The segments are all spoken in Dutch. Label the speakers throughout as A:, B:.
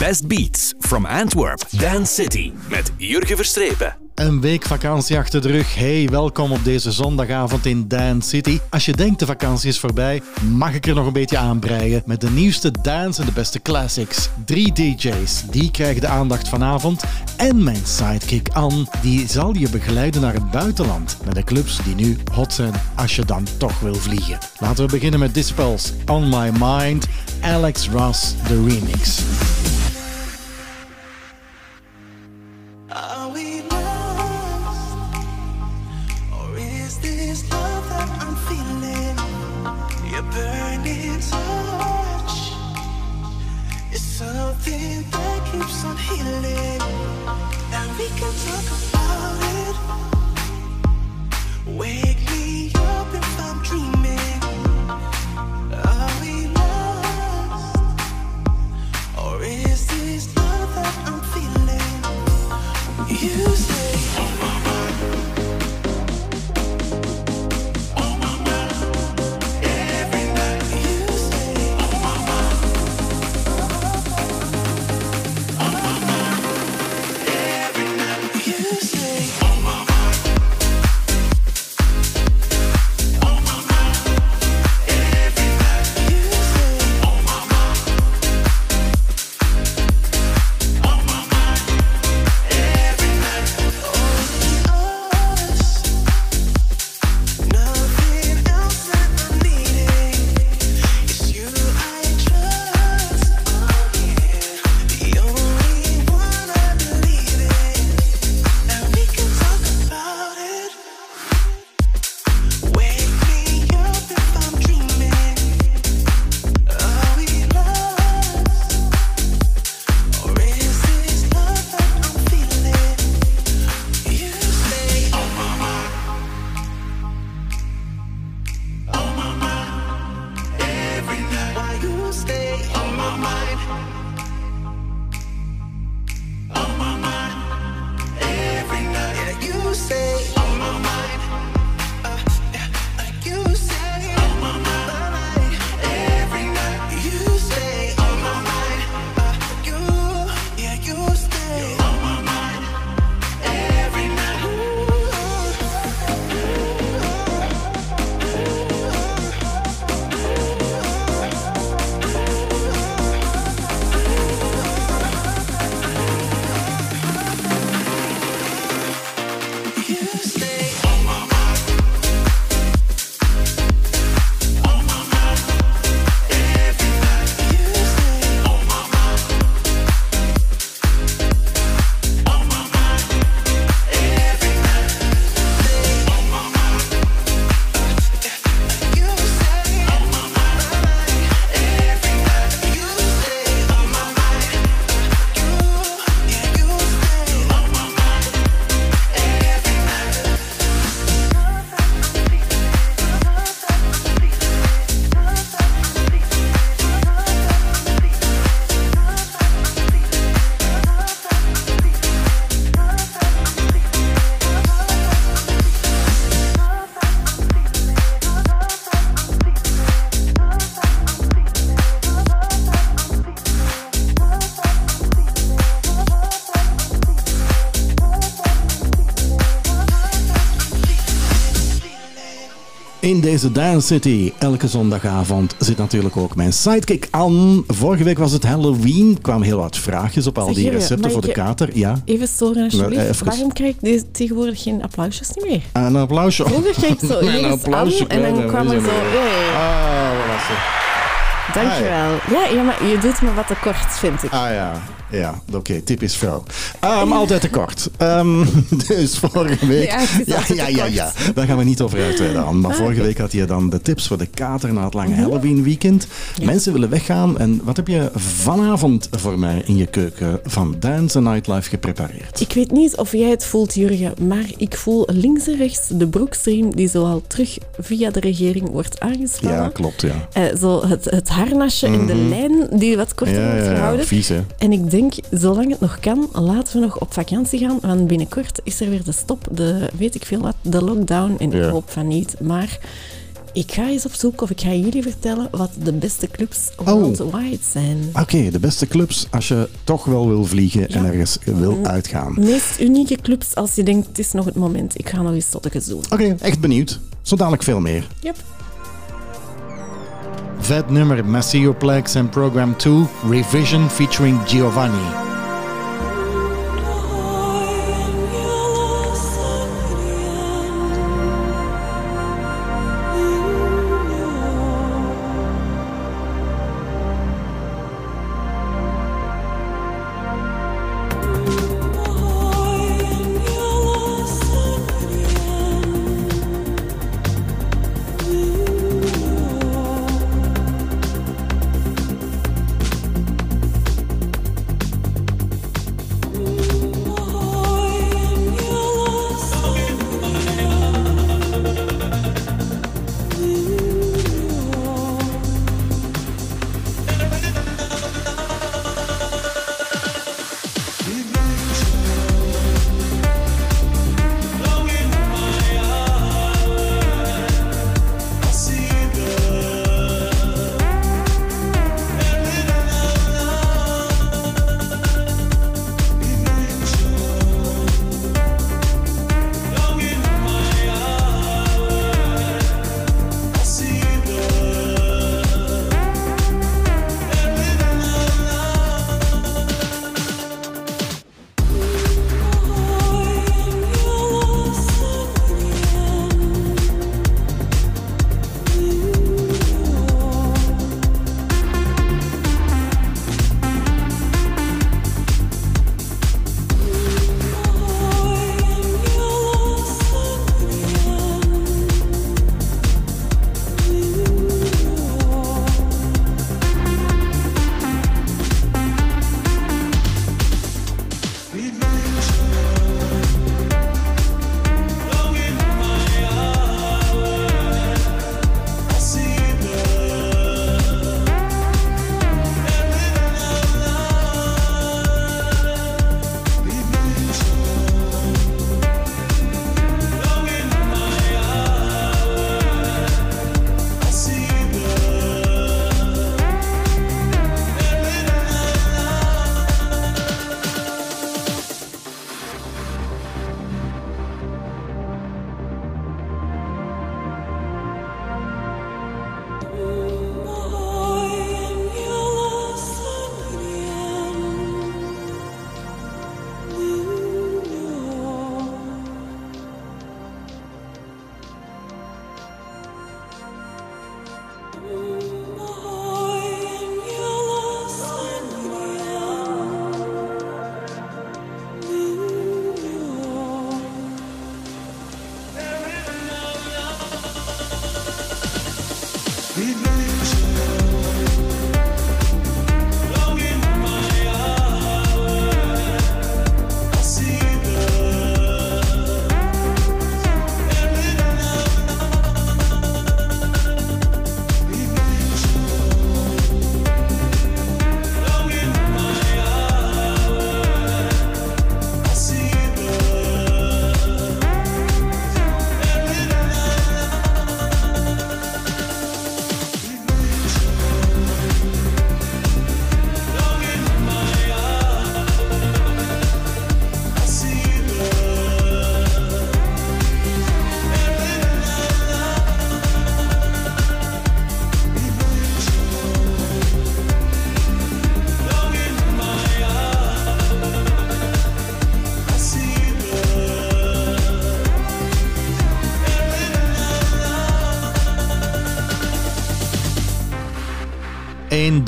A: Best Beats from Antwerp, Dance City met Jurgen Verstrepen.
B: Een week vakantie achter de rug. Hey, welkom op deze zondagavond in Dance City. Als je denkt de vakantie is voorbij, mag ik er nog een beetje aanbreien met de nieuwste dance en de beste classics. Drie DJ's, die krijgen de aandacht vanavond. En mijn sidekick Anne, die zal je begeleiden naar het buitenland. Met de clubs die nu hot zijn als je dan toch wil vliegen. Laten we beginnen met Dispels, On My Mind, Alex Ross, de remix.
C: And we can talk about it. Wake me up if I'm dreaming. Are we lost? Or is this love that I'm feeling? You
B: deze Dance City, elke zondagavond, zit natuurlijk ook mijn sidekick Anne. Vorige week was het Halloween. Er kwamen heel wat vraagjes op al
D: Zeg,
B: die recepten voor de kater. Ja,
D: Even storen alsjeblieft.
B: Nou, even.
D: Waarom krijg ik tegenwoordig geen applausjes niet meer?
B: een applausje.
D: Vroeger kreeg ik zo
B: Een applausje
D: aan en dan kwam er zo... Hey,
B: Ah, wat was het?
D: dankjewel. Ja, ja, maar je doet me wat te kort, vind ik.
B: Ah ja, ja, oké, typisch vrouw. Ehm, altijd te kort. Ehm, dus vorige week...
D: Ja, is
B: ja, ja, ja. Daar gaan we niet over uitweiden. Maar
D: Ah,
B: vorige week had je dan de tips voor de kater na het lange
D: Mhm.
B: Halloween weekend. Mensen willen weggaan. En wat heb je vanavond voor mij in je keuken van Dance Nightlife geprepareerd?
D: Ik weet niet of jij het voelt, Jurgen, maar ik voel links en rechts de broekstream die zoal terug via de regering wordt aangespannen.
B: Ja, klopt, ja.
D: Eh, zo het, het harnasje en de lijn die wat korter
B: Mhm. Ja,
D: wordt
B: ja, ja,
D: gehouden.
B: vies, hè.
D: En ik denk, zolang het nog kan, laten we nog op vakantie gaan. Want binnenkort is er weer de stop, de weet ik veel wat, de lockdown. En
B: Ja.
D: ik hoop van niet. Maar Ik ga eens op zoek of ik ga jullie vertellen wat de beste clubs worldwide zijn.
A: Oké, de beste clubs als je toch wel wil vliegen en ergens wil uitgaan. Oké,
D: Meest unieke clubs als je denkt, het is nog het moment. Ik ga nog eens zottekes doen.
A: echt benieuwd. Zo dadelijk veel meer.
D: Yep.
A: Vet nummer Massioplex en Program 2 Revision featuring Giovanni.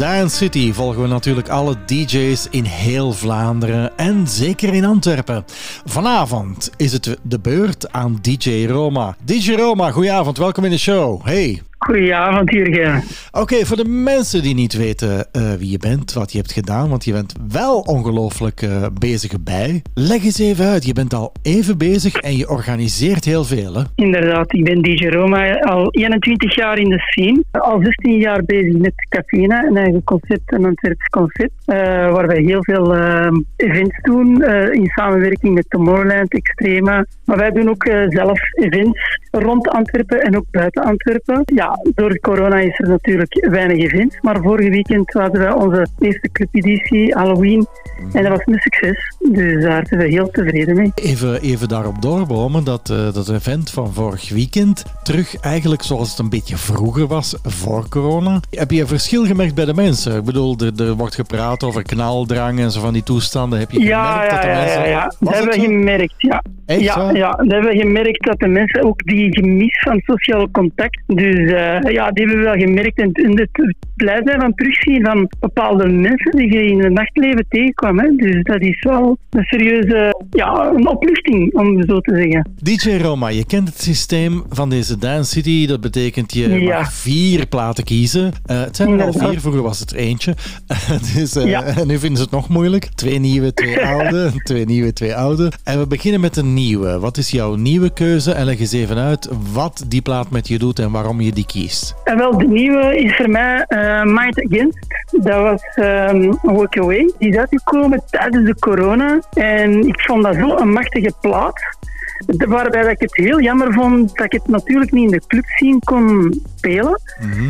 A: Dance City volgen we natuurlijk alle DJ's in heel Vlaanderen en zeker in Antwerpen. Vanavond is het de beurt aan DJ Roma. DJ Roma, goedenavond, welkom in de show. Hey.
E: Goedenavond, Jurgen.
B: Oké, voor de mensen die niet weten eh, wie je bent, wat je hebt gedaan, want je bent wel ongelooflijk eh, bezig bij. Leg eens even uit, je bent al even bezig en je organiseert heel veel, hè?
E: Inderdaad, ik ben DJ Roma, al 21 jaar in de scene. Al 16 jaar bezig met Cafena, een eigen concept, een Antwerps concept. eh, waar wij heel veel eh, events doen, in samenwerking met Tomorrowland, Extrema. Maar wij doen ook zelf events rond Antwerpen en ook buiten Antwerpen. Ja, door corona is er natuurlijk weinig events. Maar vorige weekend hadden wij onze eerste clubeditie, Halloween. En dat was een succes. Dus daar zijn we heel tevreden mee.
B: Even, even daarop doorbomen dat eh, dat event van vorig weekend terug eigenlijk zoals het een beetje vroeger was, voor corona. Heb je een verschil gemerkt bij de mensen? Ik bedoel, er, er wordt gepraat over knaldrang en zo van die toestanden. Heb je
E: Ja,
B: gemerkt
E: ja,
B: dat de
E: ja,
B: mensen...
E: ja, ja. Dat
B: Was
E: hebben we gemerkt, ja.
B: Echt
E: ja, ja, dat hebben we gemerkt dat de mensen ook die gemis van sociaal contact, dus eh, ja, die hebben we wel gemerkt en, en het blij zijn van terugzien van bepaalde mensen die je in het nachtleven tegenkwam. Hè. Dus dat is wel een serieuze, ja, een opluchting, om zo te zeggen.
B: DJ Roma, je kent het systeem van deze Dance City. Dat betekent je
E: Ja.
B: mag vier platen kiezen. Eh, het zijn er al vier, vroeger was het eentje. dus, eh,
E: Ja.
B: En nu vinden ze het nog moeilijk. Twee nieuwe, twee oude. twee nieuwe, twee oude. En we beginnen met een nieuwe. Wat is jouw nieuwe keuze? En leg eens even uit wat die plaat met je doet en waarom je die kiest.
E: En wel, de nieuwe is voor mij Mind Against. Dat was ehm Walk Away. Die is uitgekomen tijdens de corona. En ik vond dat zo een machtige plaat. Waarbij dat ik het heel jammer vond dat ik het natuurlijk niet in de club zien kon spelen.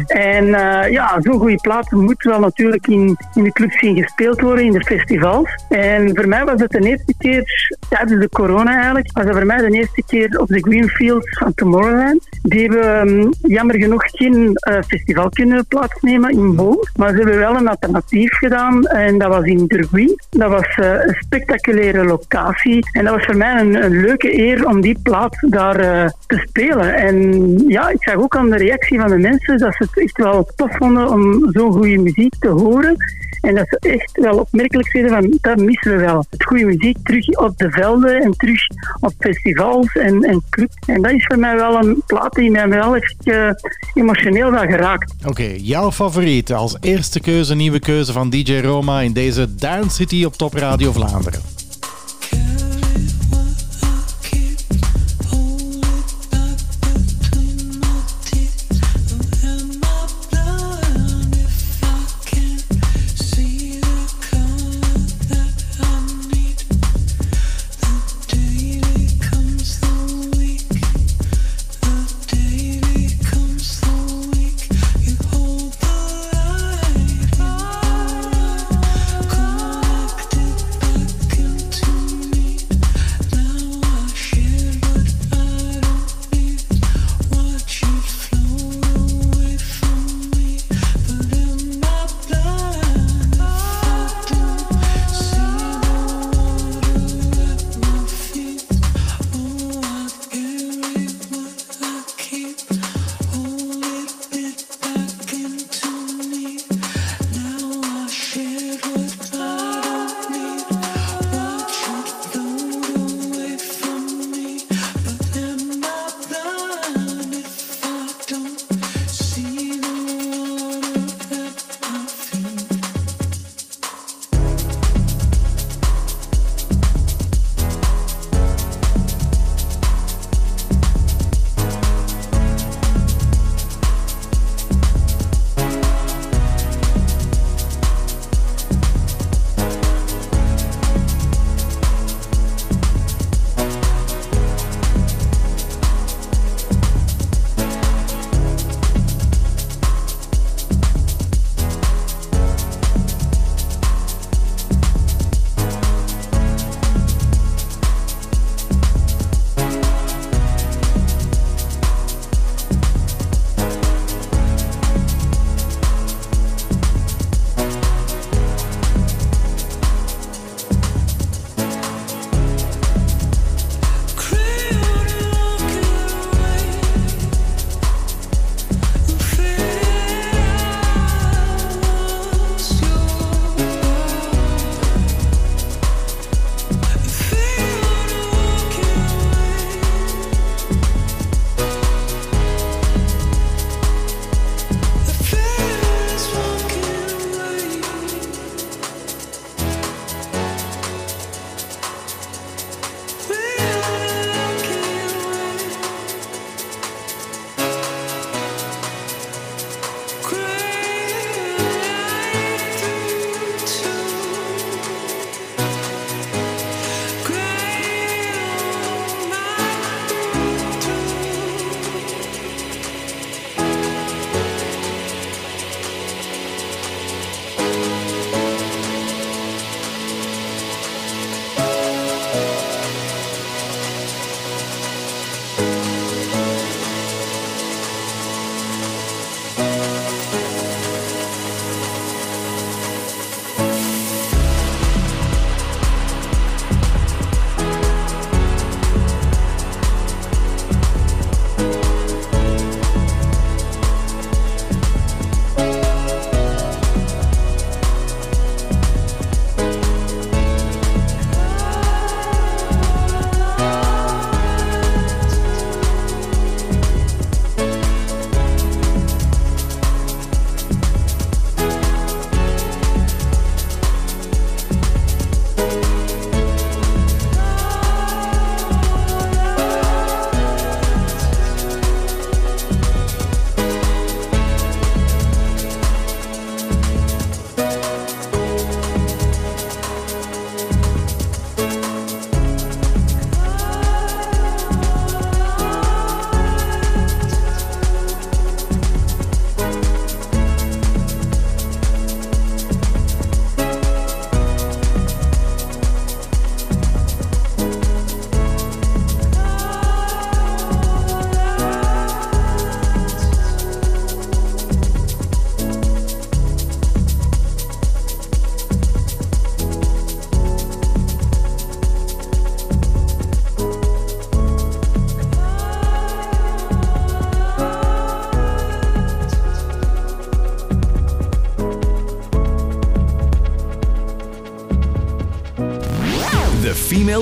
E: En eh, ja, zo'n goede plaat moet wel natuurlijk in, in de club zien gespeeld worden, in de festivals. En voor mij was het de eerste keer, tijdens de corona eigenlijk, was het voor mij de eerste keer op de Greenfields van Tomorrowland. Die hebben ehm, jammer genoeg geen eh, festival kunnen plaatsnemen in Boom. Maar ze hebben wel een alternatief gedaan en dat was in Durbuy. Dat was eh, een spectaculaire locatie. En dat was voor mij een, een leuke eer om die plaat daar eh, te spelen. En ja, ik zag ook aan de reactie van de mensen dat ze het echt wel tof vonden om zo'n goede muziek te horen. En dat ze echt wel opmerkelijk zeiden van, dat missen we wel. Het goede muziek terug op de velden en terug op festivals en, en clubs. En dat is voor mij wel een plaat die mij wel echt eh, emotioneel wel geraakt.
B: Oké, jouw favoriete als eerste keuze, nieuwe keuze van DJ Roma in deze Dance City op Top Radio Vlaanderen.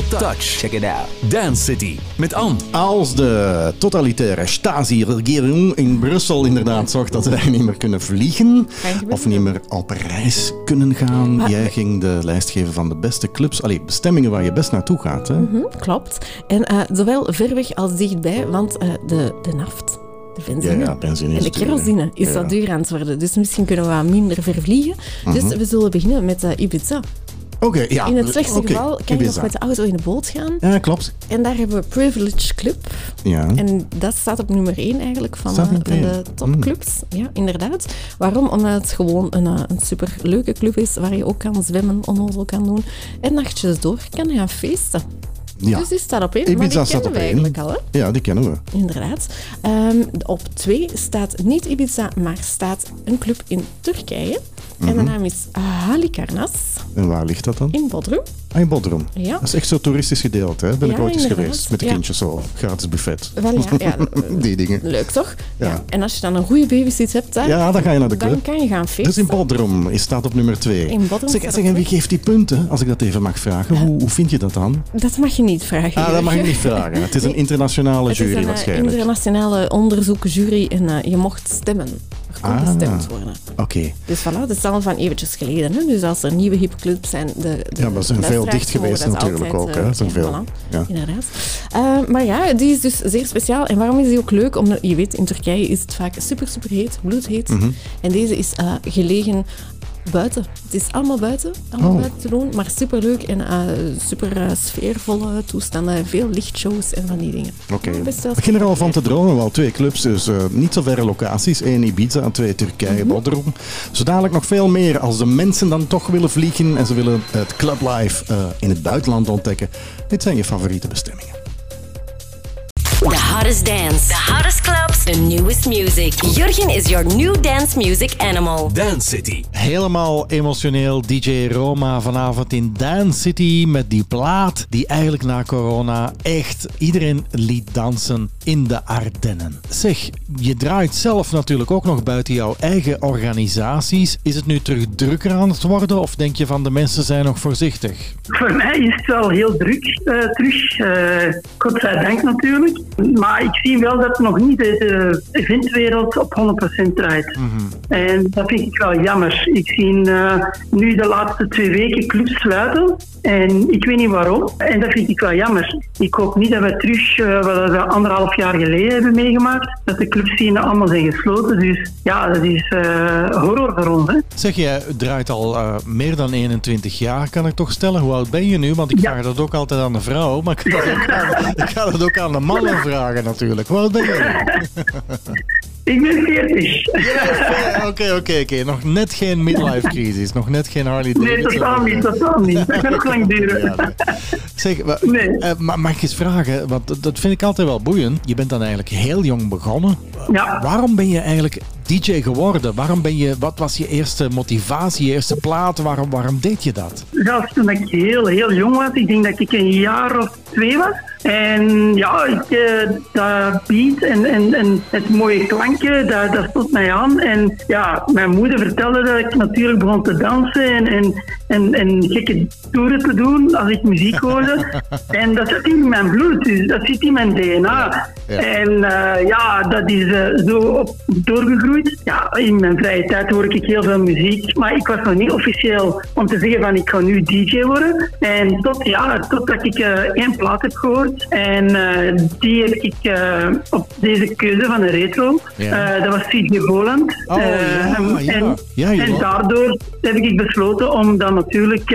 A: Touch.
F: Check it out.
A: Dance City met Anne.
B: Als de totalitaire Stasi-regering in Brussel inderdaad zorgt dat wij niet meer kunnen vliegen of niet meer op reis kunnen gaan.
D: Maar-
B: Jij ging de lijst geven van de beste clubs, allee, bestemmingen waar je best naartoe gaat. Hè?
D: Hm, klopt. En eh, zowel ver weg als dichtbij, want eh, de, de naft, de benzine,
B: Ja, ja, benzine
D: en de kerosine is
B: Ja.
D: wat duur aan het worden. Dus misschien kunnen we wat minder vervliegen. Dus we zullen beginnen met eh, Ibiza.
B: Oké, ja.
D: In het slechtste
B: oké,
D: geval kan je nog met de auto in de boot gaan.
B: Ja, klopt.
D: En daar hebben we Privilege Club.
B: Ja.
D: En dat staat op nummer 1 eigenlijk van, eh, van de topclubs. Ja, inderdaad. Waarom? Omdat het gewoon een, eh, een superleuke club is waar je ook kan zwemmen, onnozel kan doen. En nachtjes door kan gaan feesten.
B: ja.
D: Dus die staat op één.
B: Ibiza
D: maar die
B: staat
D: kennen
B: op
D: we
B: één.
D: eigenlijk al, hè?
B: ja, die kennen we.
D: Inderdaad. Ehm, op twee staat niet Ibiza, maar staat een club in Turkije. En
B: Mhm.
D: de naam is Halikarnas
B: En waar ligt dat dan?
D: in Bodrum.
B: Ah, in Bodrum.
D: Ja.
B: Dat is echt zo toeristisch gedeelte, hè? Ben ik ooit eens
D: inderdaad.
B: geweest. Met de
D: Ja.
B: kindjes zo. Gratis buffet.
D: Wel ja, ja
B: Die dingen.
D: leuk toch?
B: Ja.
D: En als je dan een goede babysit hebt, daar,
B: Ja, dan ga je naar de
D: dan
B: club.
D: kan je gaan feesten.
B: Dus in Bodrum is staat op nummer 2.
D: In Bodrum
B: Zeg, zeg, en wie geeft die punten, als ik dat even mag vragen? Hoe, hoe vind je dat dan?
D: Dat mag je niet vragen.
B: Ah, dat mag
D: Jurgen.
B: niet vragen. Het is een internationale
D: is
B: jury
D: een eh,
B: waarschijnlijk.
D: internationale onderzoekjury en eh, je mocht stemmen. Er kon
B: Ah.
D: gestemd worden.
B: Oké.
D: Dus voilà, dat van eventjes geleden. Hè? Dus als er nieuwe hipclubs zijn... De, de
B: Ja, maar ze zijn veel dicht geweest natuurlijk
D: altijd,
B: ook, hè.
D: eh,
B: Ze zijn
D: ja,
B: veel.
D: voilà.
B: Ja.
D: Inderdaad. Eh, maar ja, die is dus zeer speciaal. En waarom is die ook leuk? Omdat, je weet, in Turkije is het vaak super, super heet, bloedheet.
B: Mhm.
D: En deze is eh, gelegen buiten. Het is allemaal buiten, allemaal
B: Oh.
D: buiten te doen, maar super leuk en eh, super eh, sfeervolle toestanden. Veel lichtshows en van die dingen.
B: Oké. Begin er al van te dromen. Wel twee clubs, dus eh, niet zo verre locaties. Eén Ibiza en twee Turkije,
D: Mhm.
B: Bodrum. Zo dadelijk nog veel meer. Als de mensen dan toch willen vliegen en ze willen het clublife in het buitenland ontdekken. Dit zijn je favoriete bestemmingen.
G: The hottest dance, the hottest clubs, the newest music. Jurgen is your new dance music animal.
A: Dance City.
B: Helemaal emotioneel. DJ Roma vanavond in Dance City met die plaat die eigenlijk na corona echt iedereen liet dansen in de Ardennen. Zeg, je draait zelf natuurlijk ook nog buiten jouw eigen organisaties. Is het nu terug drukker aan het worden of denk je van de mensen zijn nog voorzichtig?
E: Voor mij is het wel heel druk eh, terug. eh godzijdank natuurlijk. Maar ik zie wel dat nog niet de, de eventwereld op 100% draait. En dat vind ik wel jammer. Ik zie eh, nu de laatste twee weken clubs sluiten. En ik weet niet waarom. En dat vind ik wel jammer. Ik hoop niet dat we terug, wat we anderhalf jaar geleden hebben meegemaakt, dat de clubscene allemaal zijn gesloten. Dus ja, dat is eh, horror voor ons. Hè.
B: Zeg, jij draait al eh, meer dan 21 jaar, kan ik toch stellen? Hoe oud ben je nu? Want ik
E: Ja.
B: vraag dat ook altijd aan de vrouw, maar ik ga dat ook aan, ik ga dat ook aan de mannen vragen natuurlijk. Hoe oud ben je nu?
E: Ik ben 40.
B: Ja, Oké, oké, oké. Nog net geen midlife crisis, nog net geen Harley
E: Nee,
B: Davidson.
E: totaal niet, totaal niet. Dat gaat nog lang duren.
B: Ja, nee. Zeg,
E: Nee.
B: eh, ma- mag ik eens vragen, want dat- dat vind ik altijd wel boeiend. Je bent dan eigenlijk heel jong begonnen.
E: Ja.
B: Waarom ben je eigenlijk DJ geworden? Waarom ben je, wat was je eerste motivatie, je eerste plaat? Waarom, waarom deed je dat?
E: Zelfs toen ik heel, heel jong was, ik denk dat ik een jaar of twee was. En ja, ik, eh, dat beat en, en, en het mooie klankje, dat, dat stond mij aan. En ja, mijn moeder vertelde dat ik natuurlijk begon te dansen en, en, en, en gekke toeren te doen als ik muziek hoorde. en dat zit in mijn bloed, dus dat zit in mijn DNA.
B: Ja.
E: En eh, ja, dat is eh, zo op, doorgegroeid. Ja, in mijn vrije tijd hoor ik heel veel muziek, maar ik was nog niet officieel om te zeggen van ik ga nu DJ worden. En tot, ja, totdat ik eh, één plaat heb gehoord. En eh, die heb ik eh, op deze keuze van de retro.
B: Ja.
E: Dat was CJ Boland.
B: Oh, ja.
E: En,
B: Ja, ja.
E: en daardoor heb ik besloten om dan natuurlijk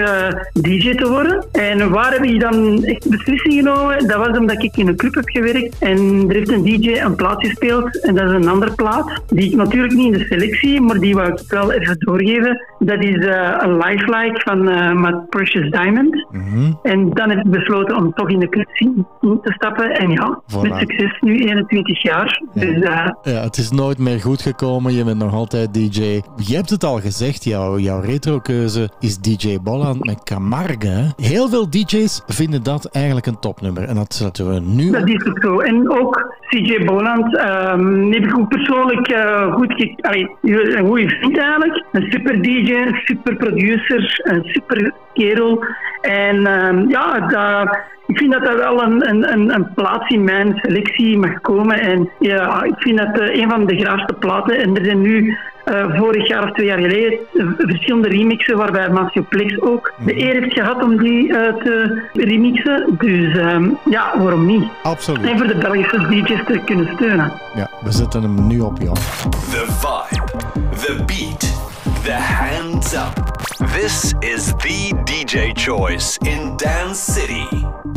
E: DJ te worden. En waar heb ik dan echt beslissing genomen? Dat was omdat ik in een club heb gewerkt en er heeft een DJ een plaat gespeeld. En dat is een andere plaat, die ik natuurlijk niet in de selectie, maar die wou ik wel even doorgeven. Dat is eh, een lifelike van eh My Precious Diamond.
B: Mhm.
E: En dan heb ik besloten om toch in de scene in te stappen. En ja,
B: Voilà.
E: met succes, nu 21 jaar. Dus eh,
B: Ja, het is nooit meer goed gekomen. Je bent nog altijd DJ. Je hebt het al gezegd, jouw, jouw retrokeuze is DJ Bolland met Camargue. Heel veel DJ's vinden dat eigenlijk een topnummer. En dat zetten we nu
E: Dat is ook zo. En ook CJ Boland ehm heb ik ook persoonlijk goed een goede vriend eigenlijk. Een super DJ, super producer, een super kerel. En ehm, ja, dat, ik vind dat dat wel een, een, een, een plaats in mijn selectie mag komen. En ja, ik vind dat eh, een van de graafste platen. En er zijn nu eh, vorig jaar of twee jaar geleden eh, verschillende remixen waarbij Matthew Plex ook de eer heeft gehad om die eh, te remixen. Dus ehm, ja, waarom niet?
B: Absoluut.
E: En voor de Belgische DJ's te kunnen steunen.
B: Ja, we zetten hem nu op, joh.
H: The vibe, the beat, the hands up. This is the DJ choice in Dance City.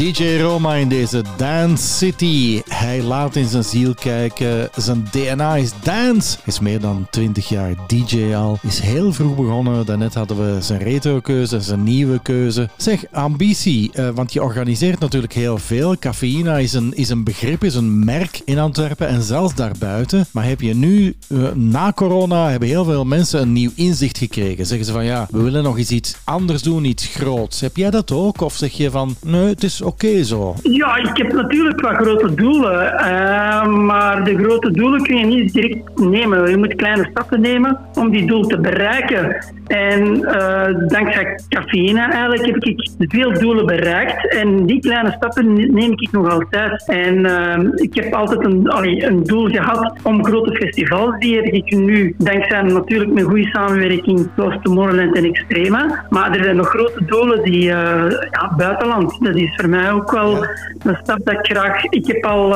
B: DJ Roma in deze Dance City. Hij laat in zijn ziel kijken. Zijn DNA is dance. Is meer dan 20 jaar DJ al. Is heel vroeg begonnen. Daarnet hadden we zijn retro-keuze, zijn nieuwe keuze. Zeg, ambitie. eh, want je organiseert natuurlijk heel veel. Cafeïna is een, is een begrip, is een merk in Antwerpen en zelfs daarbuiten. Maar heb je nu, eh, na corona, hebben heel veel mensen een nieuw inzicht gekregen. Zeggen ze van ja, we willen nog eens iets anders doen, iets groots. Heb jij dat ook? Of zeg je van nee, het is oké zo?
E: Ja, ik heb natuurlijk wat grote doelen. Eh, maar de grote doelen kun je niet direct nemen. Je moet kleine stappen nemen om die doel te bereiken. En eh, dankzij cafeïne eigenlijk heb ik veel doelen bereikt. En die kleine stappen neem ik nog altijd. En eh, ik heb altijd een, allee, een doel gehad om grote festivals, die heb ik nu, dankzij natuurlijk mijn goede samenwerking, zoals Tomorrowland en Extrema. Maar er zijn nog grote doelen die, ja, buitenland. Dat is voor mij ook wel een stap dat ik graag... Ik heb al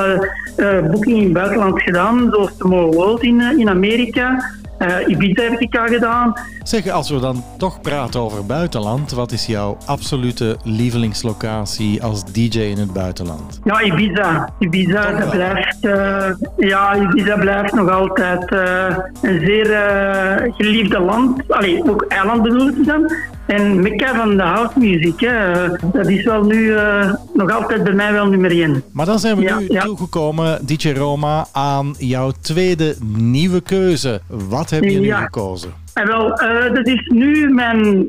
E: eh boekingen in het buitenland gedaan, zoals Tomorrow World in, eh, in Amerika. Eh, Ibiza heb ik al gedaan.
B: Zeg, als we dan toch praten over buitenland, wat is jouw absolute lievelingslocatie als DJ in het buitenland?
E: Ja, Ibiza. Ibiza, dat blijft, ja, Ibiza blijft nog altijd een zeer geliefde land. Allee, ook eiland bedoel ik dan. En Mekka van de. Eh, dat is wel nu eh, nog altijd bij mij wel nummer één.
B: Maar dan zijn we
E: Ja,
B: nu
E: ja.
B: toegekomen, DJ Roma, aan jouw tweede nieuwe keuze. Wat heb je nu
E: Ja.
B: gekozen?
E: En wel, eh, dat is nu mijn,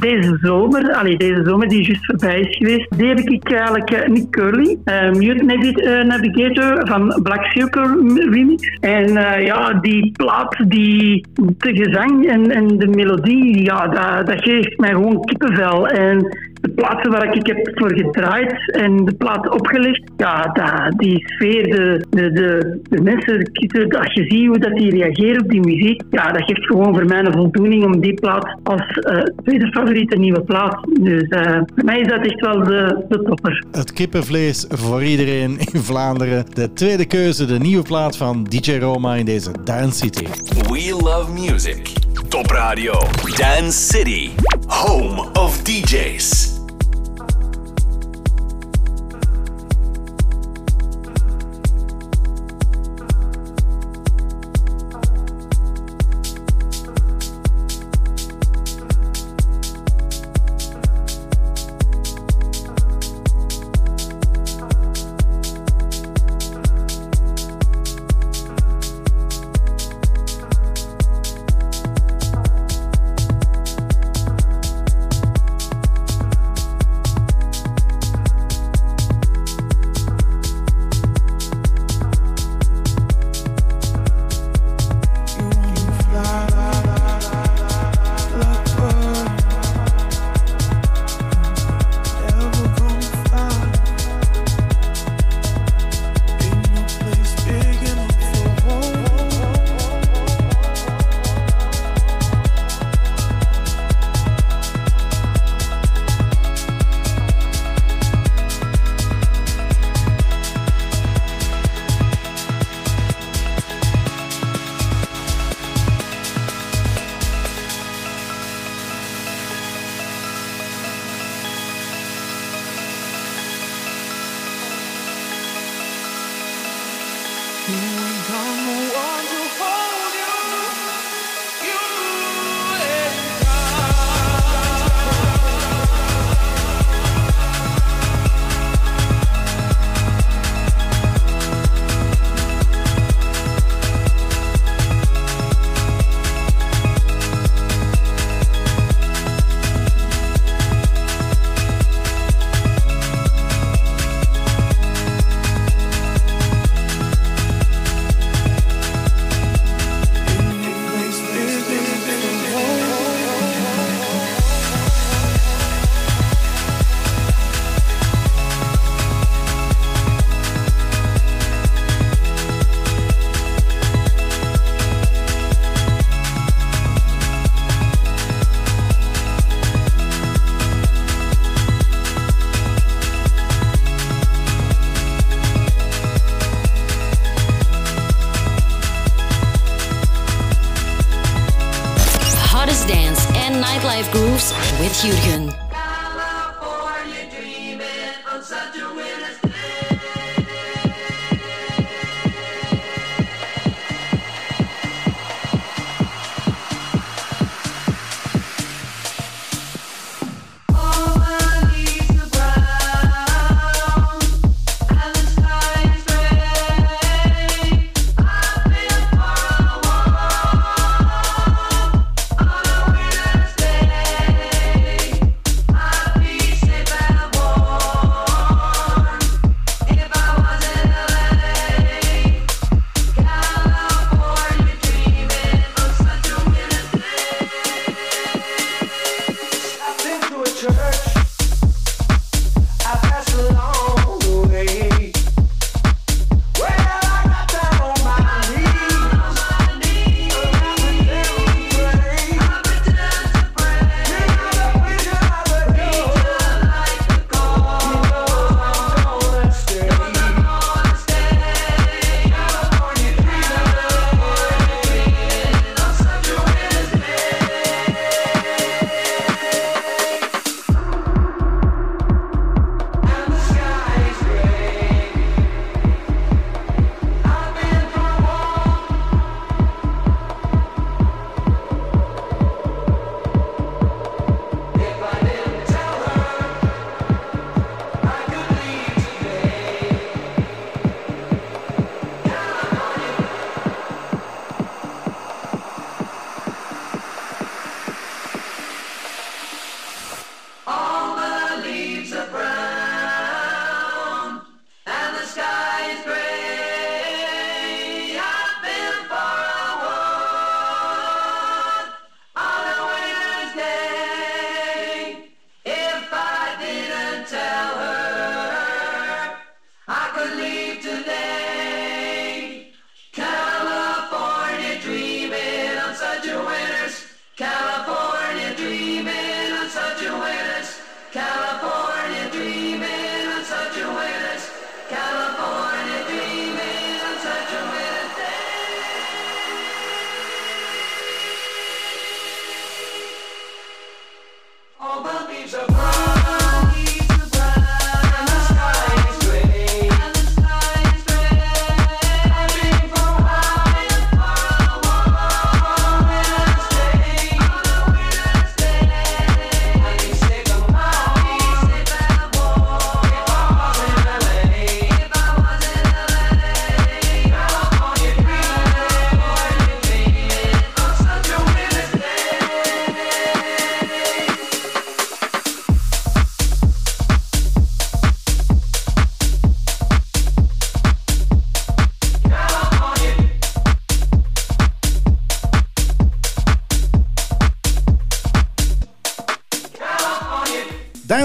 E: deze zomer, allee, deze zomer die juist voorbij is geweest, die heb ik eigenlijk eh, Nick Curly, Navi- eh, Navigator van Black Circle Remix. En ja, die plaat, die, de gezang en, en de melodie, ja, dat, dat geeft mij gewoon kippenvel. En de plaatsen waar ik heb voor gedraaid en de plaat opgelegd, ja, dat, die sfeer, de, de, de, de mensen, als je ziet hoe dat die reageren op die muziek, ja, dat geeft gewoon voor mij een voldoening om die plaat als eh, tweede favoriete nieuwe plaat. Dus eh, voor mij is dat echt wel de, de topper.
B: Het kippenvlees voor iedereen in Vlaanderen. De tweede keuze, de nieuwe plaat van DJ Roma in deze Dance City.
A: We love music. Top Radio. Dance City. Home of DJs.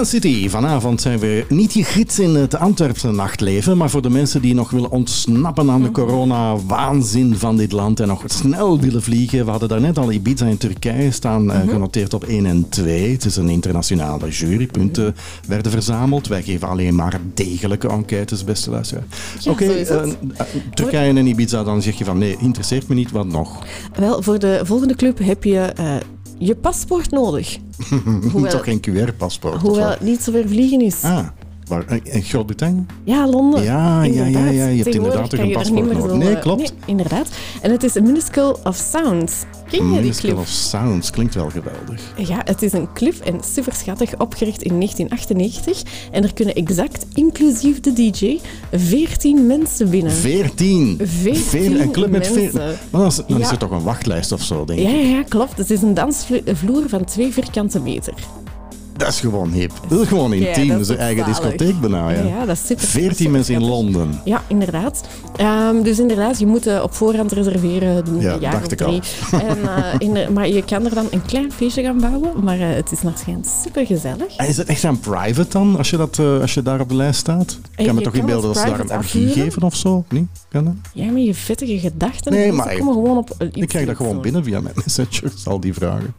I: City. Vanavond zijn we niet je gids in het Antwerpse nachtleven, maar voor de mensen die nog willen ontsnappen aan de corona-waanzin van dit land en nog snel willen vliegen. We hadden daarnet al Ibiza in Turkije staan, eh, genoteerd op 1 en 2. Het is een internationale jury. Punten werden verzameld. Wij geven alleen maar degelijke enquêtes, beste luisteraar.
D: Ja,
I: Oké, eh, eh, Turkije en Ibiza, dan zeg je van nee, interesseert me niet, wat nog?
D: Wel, voor de volgende club heb je je paspoort nodig. Hoewel,
I: Toch geen QR-paspoort?
D: hoewel het niet zo ver vliegen is.
I: Ah, waar, eh, in Groot-Brittannië?
D: Ja, Londen.
I: Ja, ja, ja, ja, je hebt inderdaad een paspoort nodig. Nee,
D: eh,
I: klopt.
D: Nee, inderdaad. En het is een Minuscule of Sounds. Ken je die
I: Minuscule
D: club?
I: of Sounds klinkt wel geweldig.
D: Ja, het is een club en super schattig, opgericht in 1998. En er kunnen exact, inclusief de DJ, 14 mensen binnen.
I: 14.
D: 14
I: een club met 14.
D: mensen.
I: Maar dan, is, dan is er toch een wachtlijst of zo, denk ik.
D: Ja, ja, ja, klopt. Het is een dansvloer van twee vierkante meter.
I: Dat is gewoon hip. Dat is gewoon
D: Ja,
I: intiem.
D: dat
I: is een eigen discotheek bijna. Ja.
D: Ja, dat is super.
I: 14
D: super
I: mensen in. Londen.
D: Ja, inderdaad. Ehm, dus inderdaad, je moet eh, op voorhand reserveren, doen
I: Ja,
D: jaar
I: dacht
D: of
I: ik al.
D: drie. En, eh, in de- maar je kan er dan een klein feestje gaan bouwen, maar eh, het is naar schijnt super gezellig.
I: En Is het echt aan private dan, als je, dat, eh, als je daar op de lijst staat? Ik kan me
D: je
I: toch inbeelden dat ze daar een
D: afhuren.
I: geven of zo? Niet? Kan dat?
D: Ja, met je vettige gedachten.
I: Nee, maar-
D: komen gewoon op
I: Ik krijg dat gewoon binnen via mijn messengers, al die vragen.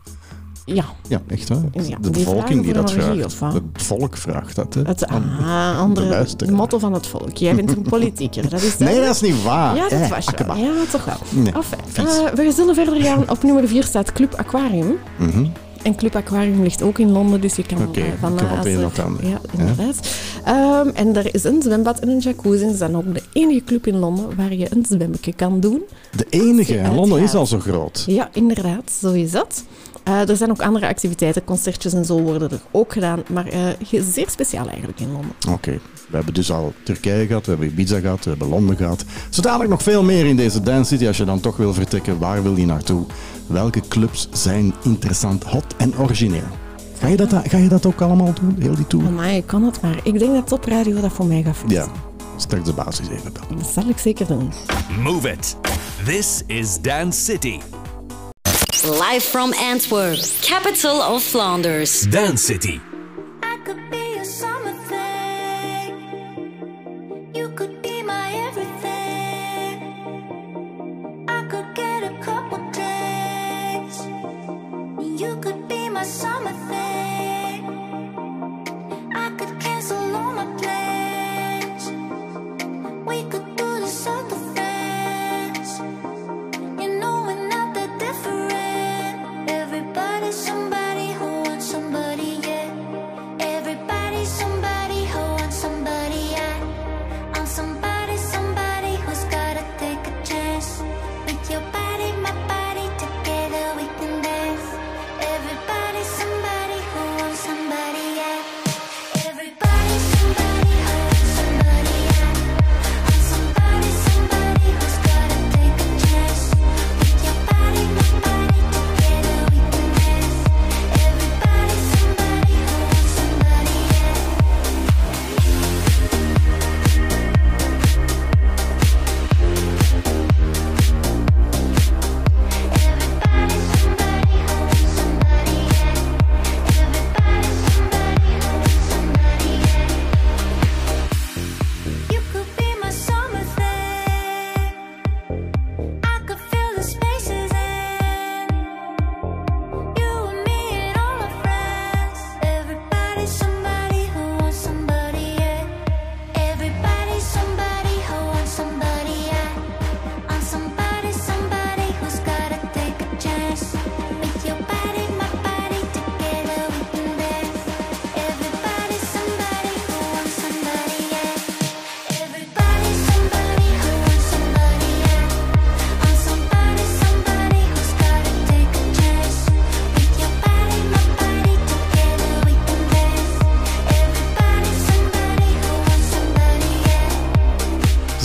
D: Ja,
I: Ja, echt waar.
D: Ja,
I: de bevolking die dat vraagt. Het volk vraagt dat, hè.
D: het andere motto van het volk. Jij bent een politieker, dat is
I: Nee, dat is niet waar.
D: Ja, dat
I: Eh,
D: was je wel. Ja, toch wel.
I: Nee,
D: Enfin,
I: vies.
D: eh, we zullen verder gaan. Op nummer 4 staat Club Aquarium.
I: Mhm.
D: En Club Aquarium ligt ook in Londen, dus je kan
B: Oké,
D: eh, van
B: kan een.
D: Ja, inderdaad. Ehm, en er is een zwembad en een jacuzzi. Ze zijn ook de enige club in Londen waar je een zwemmetje kan doen.
B: De enige. Londen is al zo groot.
D: Ja, inderdaad, zo is dat. Eh, er zijn ook andere activiteiten, concertjes en zo worden er ook gedaan, maar eh, zeer speciaal eigenlijk in Londen.
B: Oké, we hebben dus al Turkije gehad, we hebben Ibiza gehad, we hebben Londen gehad. Zo dadelijk nog veel meer in deze Dance City. Als je dan toch wil vertrekken, waar wil je naartoe? Welke clubs zijn interessant, hot en origineel? Ga je dat, ga je dat ook allemaal doen, heel die tour?
D: Maar ik kan het maar. Ik denk dat Top Radio dat voor mij gaat fixen.
B: Ja, straks de basis even bellen.
D: Dat zal ik zeker doen.
A: Move it. This is Dance City.
G: Live from Antwerp, capital of Flanders.
A: Dance City.
F: I could get a couple of you could be my summer thing. I could cancel all my plans. We could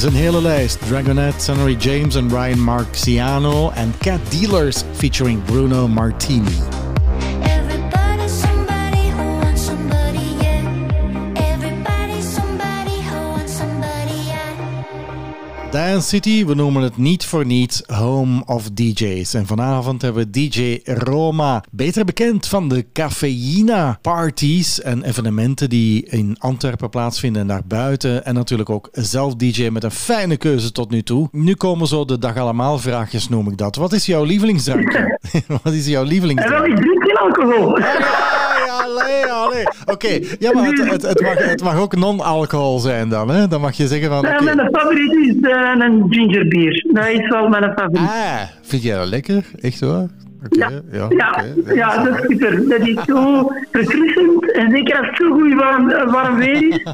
B: een hele lijst. Dragonette, Sonny James en Ryan Marciano en Cat Dealers featuring Bruno Martini. Dance City, we noemen het niet voor niets Home of DJ's. En vanavond hebben we DJ Roma, beter bekend van de Cafeïna parties en evenementen die in Antwerpen plaatsvinden en daarbuiten. En natuurlijk ook zelf DJ met een fijne keuze tot nu toe. Nu komen zo de dag allemaal vraagjes, noem ik dat. Wat is jouw lievelingsdrankje? Wat is jouw
E: En
B: lievelingsdrankje?
E: ik drink geen alcohol.
B: Allee, allee. Oké, ja, maar het, het, het, mag, het mag ook non-alcohol zijn dan, hè? Dan mag je zeggen van,
E: Ja, mijn favoriet is eh, een gingerbier. Dat is wel mijn favoriet.
B: Ah, vind jij dat lekker? Echt hoor?
E: Ja,
B: ja,
E: ja, dat is super. Dat is zo verfrissend. En zeker als het zo goed warm, warm weer is.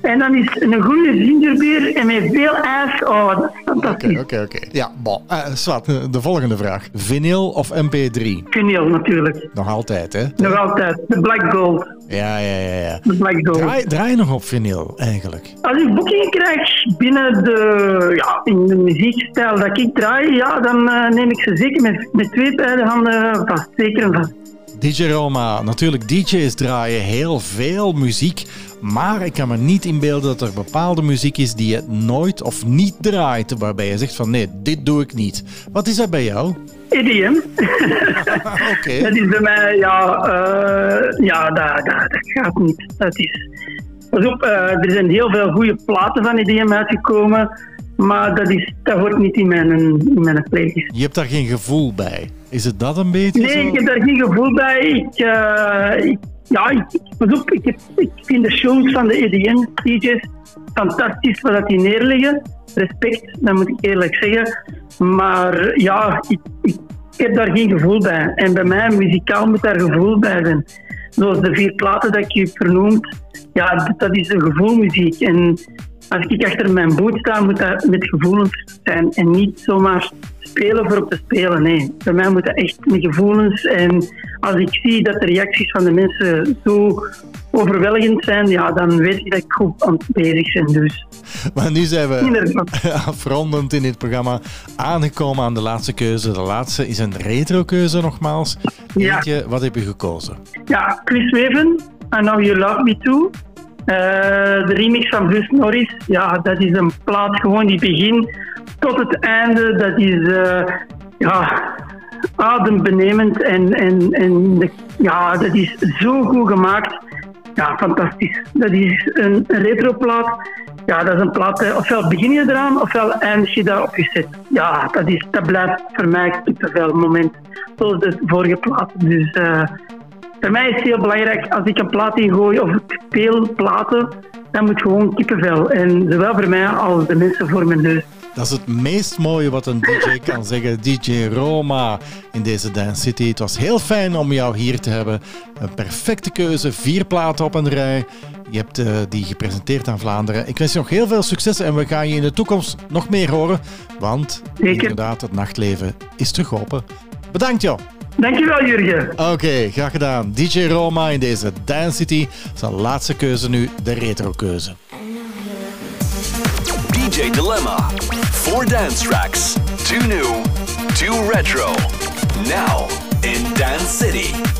E: En dan is een goede gingerbier en met veel ijs. Oh, dat is fantastisch.
B: Oké, oké, oké. Ja, bon. Swat, eh, de volgende vraag. Vinyl of MP3?
E: Vinyl natuurlijk.
B: Nog altijd, hè?
E: Nog altijd. De Black Gold.
B: Ja, ja, ja. ja.
E: De Black Gold.
B: Draai, draai je nog op vinyl, eigenlijk?
E: Als ik boekingen krijg binnen de, ja, in de muziekstijl dat ik draai, ja, dan eh, neem ik ze zeker met, met twee beide handen vast. Zeker en vast.
B: DJ Roma, natuurlijk, DJ's draaien heel veel muziek. Maar ik kan me niet inbeelden dat er bepaalde muziek is die je nooit of niet draait. Waarbij je zegt van nee, dit doe ik niet. Wat is dat bij jou?
E: EDM.
B: Oké.
E: Dat is bij mij, ja, eh, ja dat, dat, dat gaat niet. Dat is, pas op, eh, er zijn heel veel goede platen van EDM uitgekomen, maar dat, is, dat hoort niet in mijn, in mijn playlist.
B: Je hebt daar geen gevoel bij. Is het dat een beetje
E: Nee,
B: zo?
E: ik heb daar geen gevoel bij. Ik, eh, ik, ja, ik, op, ik, heb, ik vind de shows van de EDM-DJ's fantastisch wat dat die neerleggen. Respect, dat moet ik eerlijk zeggen. Maar ja, ik, ik ik heb daar geen gevoel bij. En bij mij, muzikaal, moet daar gevoel bij zijn. Zoals de vier platen dat ik je vernoemd, ja, dat is een gevoelmuziek. En als ik achter mijn boot sta, moet dat met gevoelens zijn. En niet zomaar spelen voor op te spelen. Nee, bij mij moet dat echt met gevoelens. En als ik zie dat de reacties van de mensen zo overweldigend zijn, ja, dan weet ik dat ik goed aan het bezig ben. Dus
B: Maar nu zijn we afrondend in dit programma aangekomen aan de laatste keuze. De laatste is een retro-keuze nogmaals.
E: Ja.
B: Eentje, wat heb je gekozen?
E: Ja, Chris Weven, I Know You Love Me Too. Eh, de remix van Bruce Norris, ja, dat is een plaat gewoon die begin tot het einde. Dat is eh, ja, adembenemend en, en, en ja, dat is zo goed gemaakt. Ja, fantastisch. Dat is een retroplaat. Ja, dat is een plaat, eh, ofwel begin je eraan, ofwel eindig je daarop gezet. Ja, dat, is, dat blijft voor mij kippenvel moment. Zoals de vorige plaat. Dus voor mij is het heel belangrijk, als ik een plaat ingooi of ik speel platen, dan moet gewoon kippenvel. En zowel voor mij als de mensen voor mijn neus.
B: Dat is het meest mooie wat een DJ kan zeggen. DJ Roma in deze Dance City. Het was heel fijn om jou hier te hebben. Een perfecte keuze, vier platen op een rij. Je hebt eh, die gepresenteerd aan Vlaanderen. Ik wens je nog heel veel succes en we gaan je in de toekomst nog meer horen. Want
E: Zeker.
B: inderdaad, het nachtleven is terug open. Bedankt joh.
E: Dankjewel, Jurgen.
B: Oké, graag gedaan. DJ Roma in deze Dance City. Zijn laatste keuze nu, de retro-keuze.
A: DJ Dilemma. Four dance tracks. Two new, two retro. Now in Dance City.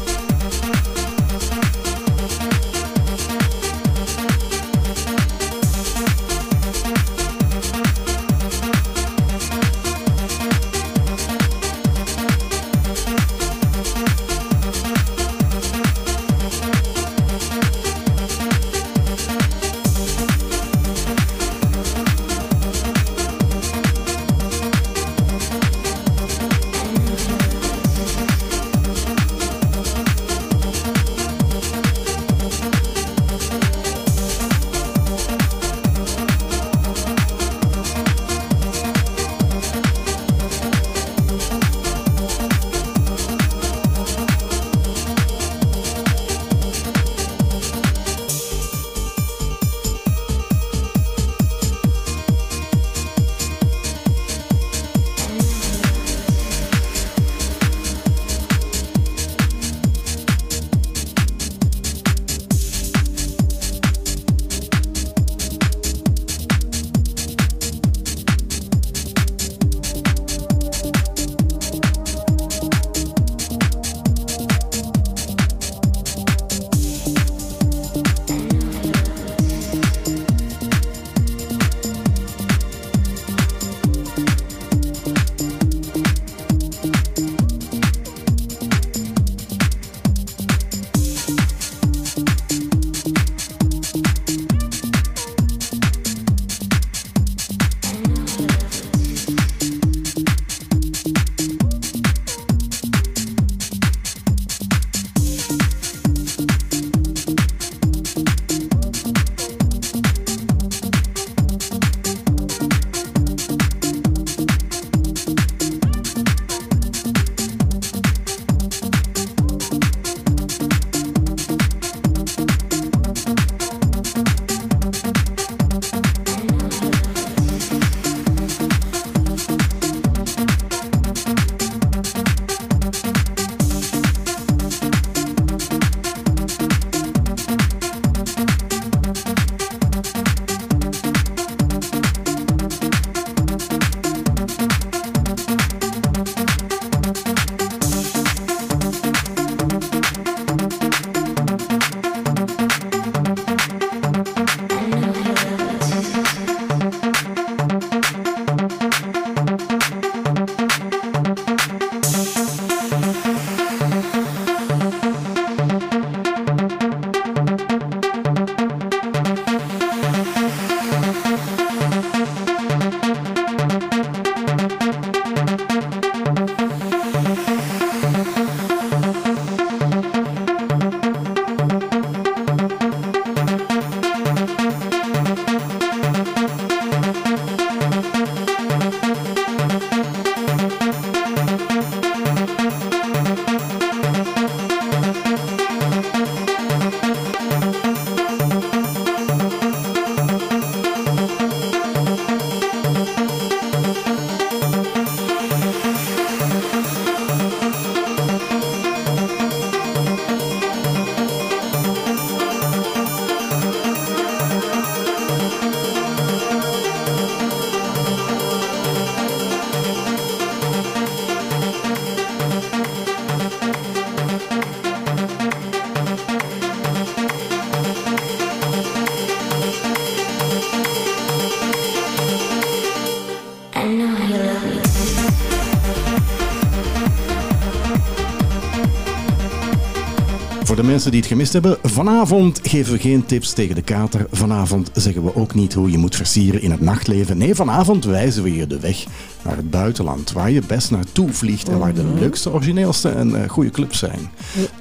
I: Mensen die het gemist hebben, vanavond geven we geen tips tegen de kater. Vanavond zeggen we ook niet hoe je moet versieren in het nachtleven. Nee, vanavond wijzen we je de weg naar het buitenland, waar je best naartoe vliegt en waar de
D: Mhm.
I: leukste, origineelste en eh, goede clubs zijn.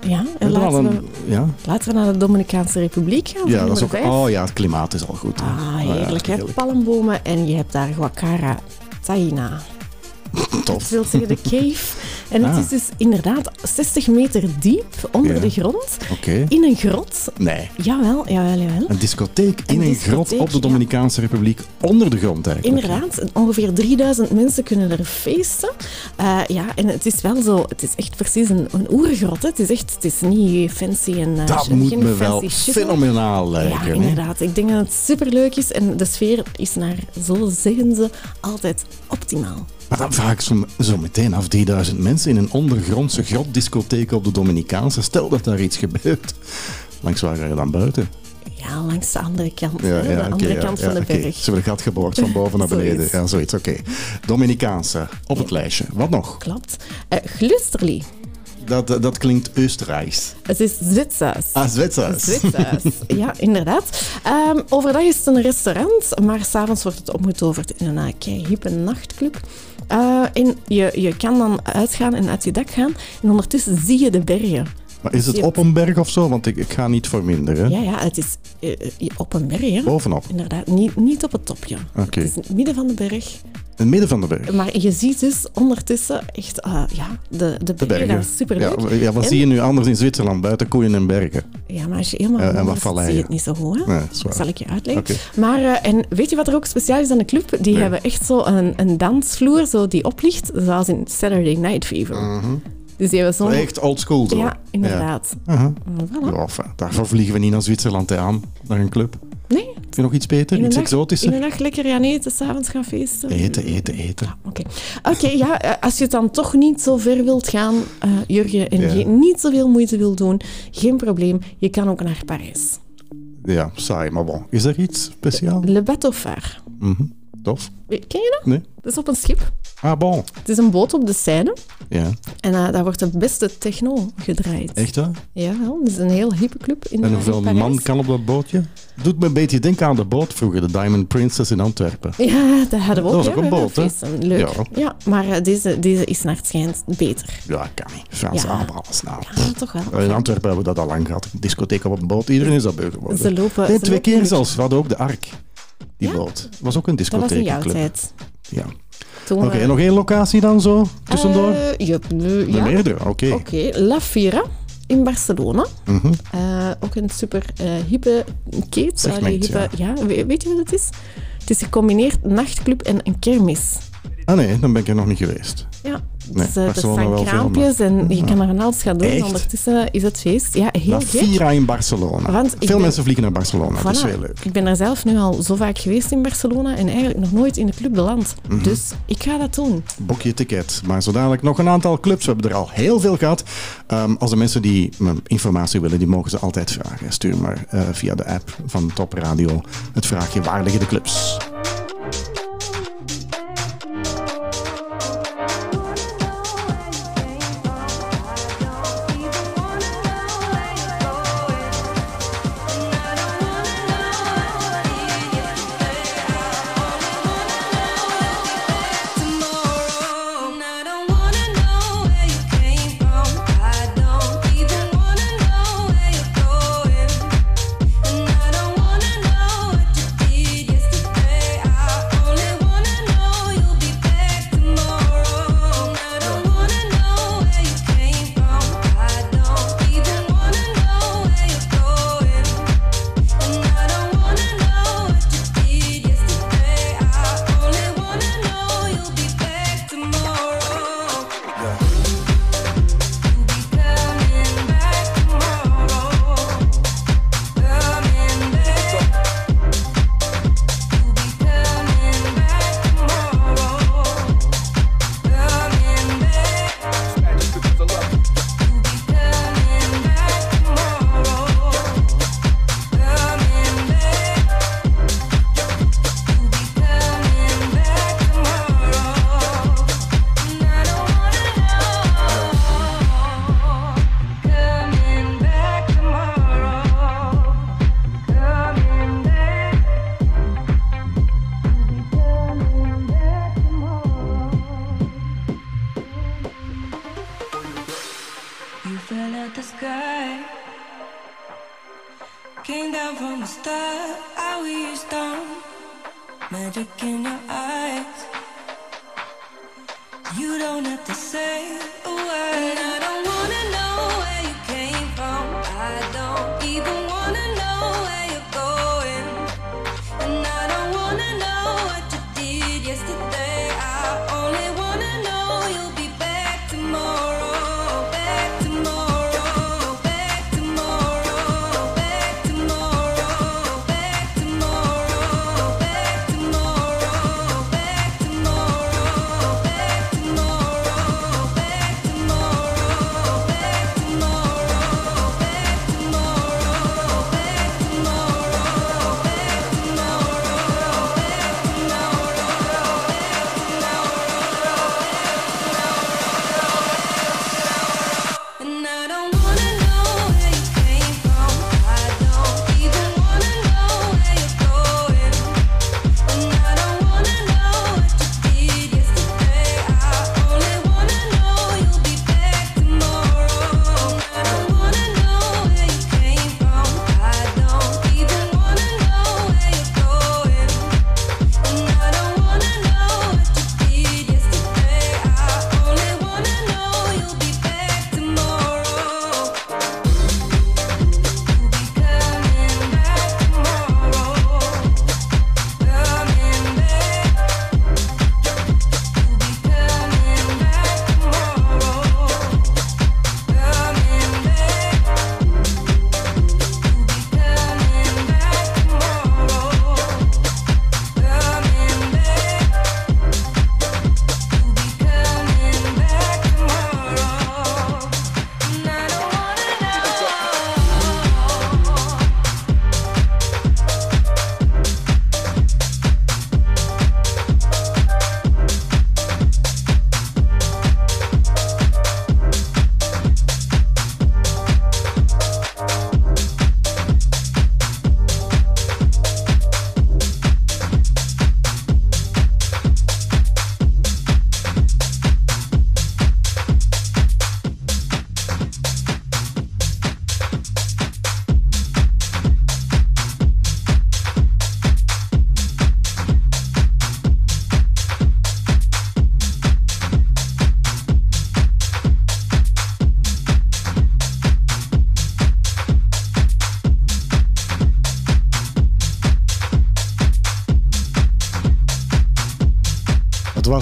D: Ja, en laten we,
I: ja?
D: laten we naar de Dominicaanse Republiek gaan.
I: Ja, dat is ook. Oh ja, het klimaat is al goed.
D: Ah,
I: ja,
D: heerlijk, hè?
I: heerlijk.
D: Palmbomen en je hebt daar Guacara Taina. Dat
I: Tof.
D: wil zeggen de cave. En het
I: Ah.
D: is dus inderdaad 60 meter diep onder
I: Ja.
D: de grond. In een grot.
I: Nee.
D: Jawel, jawel, jawel.
I: Een discotheek in
D: Een
I: een
D: discotheek,
I: grot op de
D: ja.
I: Dominicaanse Republiek onder de grond eigenlijk.
D: Inderdaad, ongeveer 3000 mensen kunnen er feesten. Eh, ja, en het is wel zo, het is echt precies een, een oergrot. Hè. Het is echt, het is niet fancy en eh,
I: Dat moet me wel fenomenaal lijken.
D: Ja,
I: hè?
D: inderdaad. Ik denk dat het superleuk is en de sfeer is naar, zo zeggen ze, altijd optimaal.
I: Maar dan vraag ik zo, zo meteen af, 3000 mensen in een ondergrondse grotdiscotheek op de Dominicaanse. Stel dat daar iets gebeurt. Langs waar ga je dan buiten?
D: Ja, langs de andere kant,
I: Ja,
D: hè,
I: ja,
D: de andere
I: ja,
D: kant van de berg.
I: Ze hebben gat geboord van boven naar beneden.
D: Zoiets.
I: Ja, zoiets, oké. Dominicaanse, op het lijstje. Wat nog?
D: Klopt. Glusterli.
I: Dat, dat, klinkt Oostenrijks.
D: Het is Zwitsers.
I: Ah, Zwitsers.
D: Zwitsers, ja, inderdaad. Ehm, overdag is het een restaurant, maar s'avonds wordt het omgetoverd in een uh, kei hippe nachtclub. Eh, en je, je kan dan uitgaan en uit je dak gaan en ondertussen zie je de bergen.
I: Maar is het op een berg of zo? Want ik, ik ga niet verminderen.
D: Ja, ja, het is eh, eh, op een berg. hè.
I: Bovenop.
D: Inderdaad, niet, niet op het topje.
I: Oké.
D: Het is in het midden van de berg.
I: In het midden van de berg.
D: Maar je ziet dus ondertussen echt ah, ja, de, de
I: De
D: bergen. Dat is superleuk.
I: Ja, ja, wat
D: En-
I: zie je nu anders in Zwitserland? Buiten koeien en bergen.
D: Ja, maar als je helemaal
I: Ja, en wat
D: zie je het niet zo goed. Hè?
I: Nee, dat
D: zal ik je uitleggen. Maar, eh, en weet je wat er ook speciaal is aan de club? Die
I: Nee.
D: hebben echt zo een, een dansvloer zo die oplicht, zoals in Saturday Night Fever. Dus die zo'n...
I: Echt old school zo.
D: Ja, inderdaad.
I: Ja.
D: Voilà.
I: Ja, daarvoor vliegen we niet naar Zwitserland aan, naar een club.
D: Nee,
I: Vind je nog iets beter? Iets
D: nacht,
I: exotischer?
D: in de nacht lekker gaan eten, s'avonds gaan feesten.
I: Eten, eten, eten.
D: Oké, Oké, ja, eh, als je het dan toch niet zo ver wilt gaan, eh, Jurgen, en
I: Ja.
D: je niet zoveel moeite wilt doen, geen probleem. Je kan ook naar Parijs.
I: Ja, saai, maar bon. Is er iets speciaal?
D: Le Bateau Phare.
I: Mhm. Tof.
D: Ken je dat?
I: Nee?
D: Dat is op een schip.
I: Ah, bon.
D: Het is een boot op de Seine.
I: Ja,
D: En eh, daar wordt de beste techno gedraaid.
I: echt hè?
D: Ja, wel. Het is een heel hippe club in
I: En
D: in
I: hoeveel man kan op dat bootje? Doet me een beetje denken aan de boot vroeger, de Diamond Princess in Antwerpen.
D: Ja, dat hadden we ook.
I: Dat was ook een boot, hè?
D: Leuk.
I: Ja.
D: Ja, maar eh, deze, deze is naar het schijnt beter.
I: Ja, kan niet. Frans
D: Ja.
I: snel.
D: Ja, toch wel.
I: In Antwerpen hebben we dat al lang gehad. Discotheek op een boot, iedereen is dat beu geworden.
D: Ze lopen...
I: Nee, twee
D: lopen
I: keer zelfs. We hadden ook de Ark. Die
D: Ja?
I: boot. was ook een
D: beetje- Dat was in
I: discotheek.
D: jouw
I: club.
D: tijd.
I: Ja. Oké,
D: eh,
I: nog één locatie dan zo, tussendoor?
D: eh, ja,
I: De
D: ja.
I: meerdere, oké.
D: Oké, La Fira in Barcelona.
I: Mhm.
D: Eh, ook een super hippe.
I: Segment,
D: hippe, ja. we- weet je wat het is? Het is gecombineerd nachtclub en een kermis.
I: Ah nee, dan ben ik er nog niet geweest.
D: Ja,
I: Nee,
D: dus, eh, er staan
I: wel veel,
D: kraampjes en je kan er van alles gaan doen.
I: Echt?
D: Ondertussen is het feest. Ja, heel gek.
I: Vira in Barcelona.
D: Want
I: Veel
D: ben-
I: mensen vliegen naar Barcelona, dat is heel leuk.
D: Ik ben er zelf nu al zo vaak geweest in Barcelona en eigenlijk nog nooit in de club beland.
I: Mhm.
D: Dus ik ga dat doen.
I: Boek je ticket. Maar zo dadelijk nog een aantal clubs. We hebben er al heel veel gehad. Ehm, als de mensen die informatie willen, die mogen ze altijd vragen. Stuur maar eh, via de app van Top Radio het vraagje waar liggen de clubs.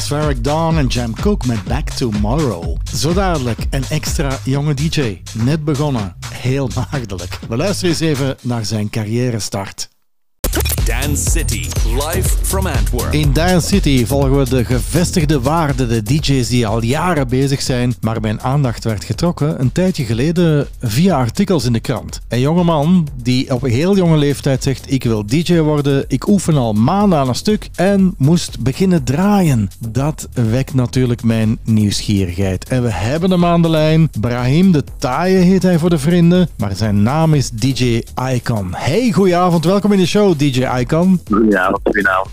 B: Varric Dawn en Jam Cook met Back Tomorrow. Zo dadelijk een extra jonge DJ. Net begonnen. Heel maagdelijk. We luisteren eens even naar zijn carrière start.
A: Dance City, live from Antwerp.
B: In Dance City volgen we de gevestigde waarden, de DJ's die al jaren bezig zijn, maar mijn aandacht werd getrokken een tijdje geleden via artikels in de krant. Een jongeman die op een heel jonge leeftijd zegt: Ik wil DJ worden, ik oefen al maanden aan een stuk en moest beginnen draaien. Dat wekt natuurlijk mijn nieuwsgierigheid. En we hebben hem aan de lijn. Brahim de Taaie heet hij voor de vrienden, maar zijn naam is DJ Icon. Hey, goedenavond, welkom in de show, DJ Icon.
J: Ja,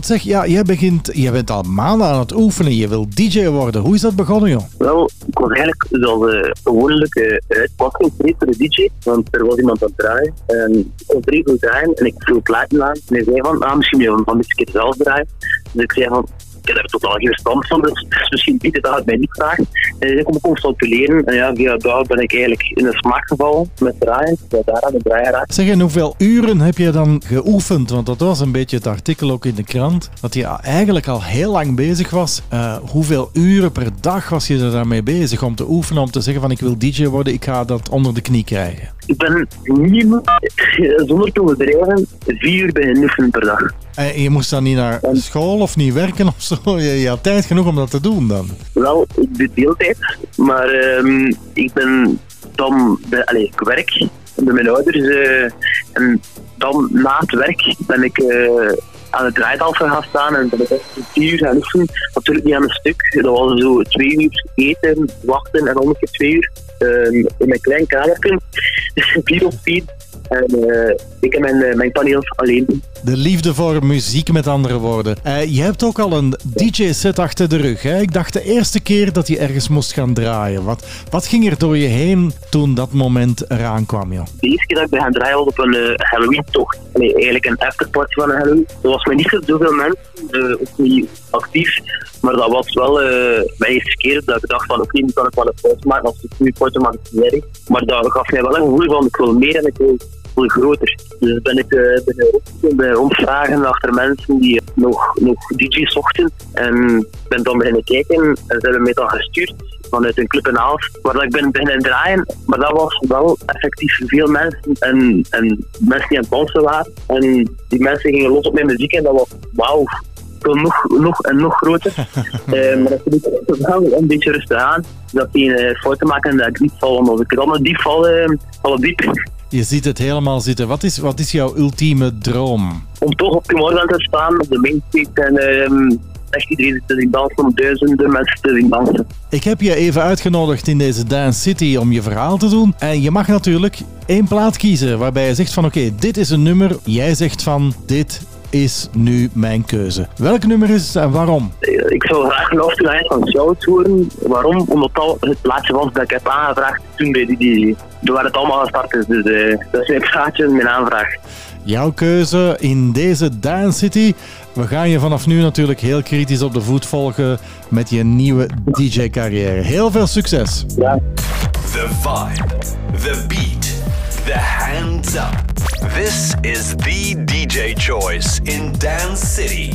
B: Zeg, ja, jij, begint, jij bent al maanden aan het oefenen. Je wilt DJ worden. Hoe is dat begonnen, joh?
J: Wel, ik was eigenlijk zoals gewoonlijk uit. Ik was geen street voor de DJ, want er was iemand aan het draaien. En ik drie goed draaien en ik vroeg platen aan. En hij zei van, ah, misschien wil je van dit keer zelf draaien. Dus ik zei van, ik heb er totaal geen verstand van, dus misschien biedt het het mij niet vraagt. En hij zei, kom, leren. En ja, via daar ben ik eigenlijk in de smaak gevallen met draaien. Daar aan de draaien raakt.
B: Zeg, en hoeveel uren heb je dan geoefend? Want dat was een beetje het artikel ook in de krant. Dat je eigenlijk al heel lang bezig was. Uh, hoeveel uren per dag was je er daarmee bezig om te oefenen? Om te zeggen van ik wil DJ worden, ik ga dat onder de knie krijgen.
J: Ik ben niet zonder te overdrijven vier uur bij per dag.
B: En je moest dan niet naar school of niet werken of zo? Je, je had tijd genoeg om dat te doen dan?
J: Wel, ik doe deeltijd, maar um, ik ben dan, bij, allez, ik werk bij mijn ouders uh, en dan na het werk ben ik uh, aan het draaitafel gaan staan en ben ik echt vier uur gaan oefenen. Natuurlijk niet aan een stuk, dat was zo twee uur eten, wachten en een keer twee uur in mijn klein kamertje, vier of vier En eh, ik en mijn, eh, mijn paneels alleen.
B: De liefde voor muziek, met andere woorden. Eh, je hebt ook al een DJ-set achter de rug. Hè? Ik dacht de eerste keer dat je ergens moest gaan draaien. Wat, wat ging er door je heen toen dat moment eraan kwam? Joh?
J: De eerste keer dat ik ben gaan draaien was op een Halloween-tocht. Nee, eigenlijk een afterparty van een Halloween. Er was maar niet zo zoveel mensen, ook niet actief. Maar dat was wel eh, mijn eerste keer dat ik dacht van oké, nu kan ik wel een foto maken. Als ik een goede foto maak. Maar dat gaf mij wel een gevoel van ik wil meer en ik wil, wil groter. Dus ben ik uh, ben rondvragen achter mensen die nog, nog DJ's zochten. En ben dan beginnen kijken en ze hebben mij dan gestuurd vanuit een club in Aalst, waar ik ben beginnen draaien. Maar dat was wel effectief veel mensen en, en mensen die aan het dansen waren. En die mensen gingen los op mijn muziek en dat was wauw. Ik nog, nog en nog groter. Eh, maar dat vind ik wel een beetje rustig aan. Dat die een foto maken en dat ik niet val. Als ik dan diep val, eh, val ik diep.
B: Je ziet het helemaal zitten. Wat is, wat is jouw ultieme droom?
J: Om toch op de morgen te staan, op de mainstage en ehm echt iedereen te zien dansen, om duizenden mensen te zien dansen.
B: Ik heb je even uitgenodigd in deze Dance City om je verhaal te doen. En je mag natuurlijk één plaat kiezen waarbij je zegt van oké, dit is een nummer. Jij zegt van dit is nu mijn keuze. Welk nummer is het en waarom?
J: Ik zou graag een afscheid van Shout horen. Waarom? Omdat dat het plaatje was dat ik heb aangevraagd toen bij die DJ. Waren het allemaal gestart is, dus eh, dat is mijn plaatje en mijn aanvraag.
B: Jouw keuze in deze Dance City. We gaan je vanaf nu natuurlijk heel kritisch op de voet volgen met je nieuwe DJ-carrière. Heel veel succes!
J: Ja.
A: The vibe, the beat, the hands up. This is the DJ choice in Dance City.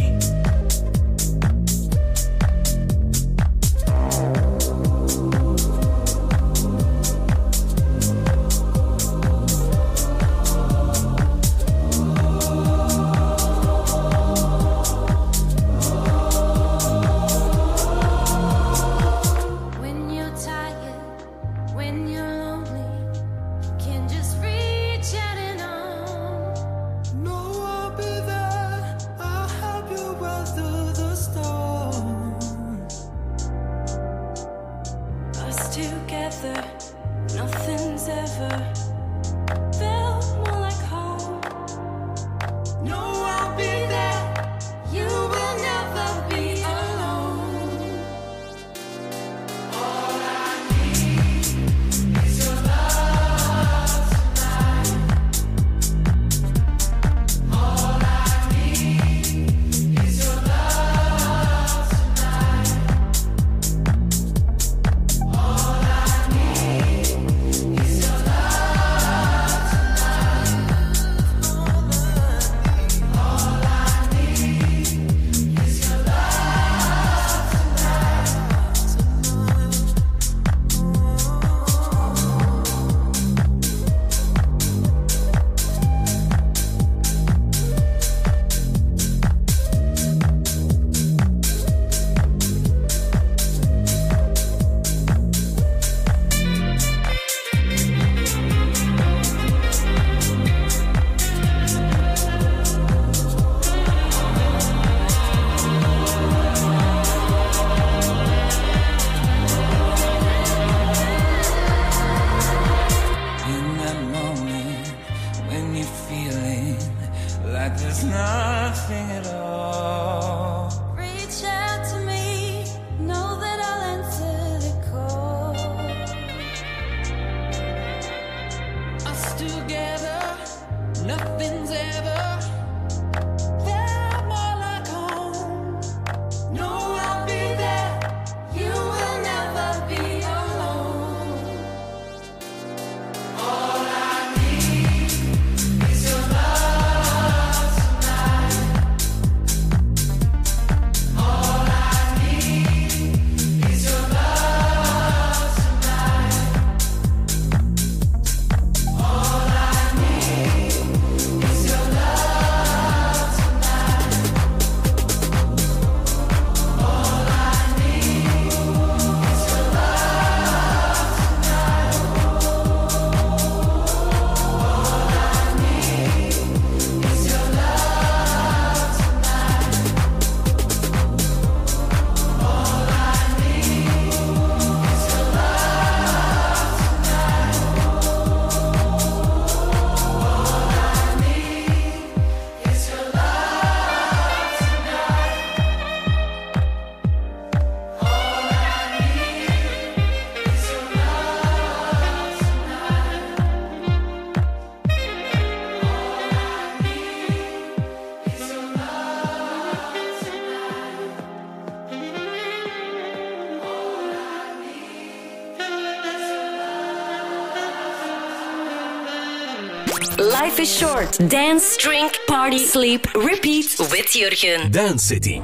G: Life is short. Dance, drink, party, sleep, repeat with Jurgen.
A: Dance City.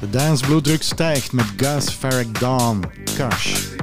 B: De dansbloeddruk stijgt met Gus Farrick Dawn. Cash.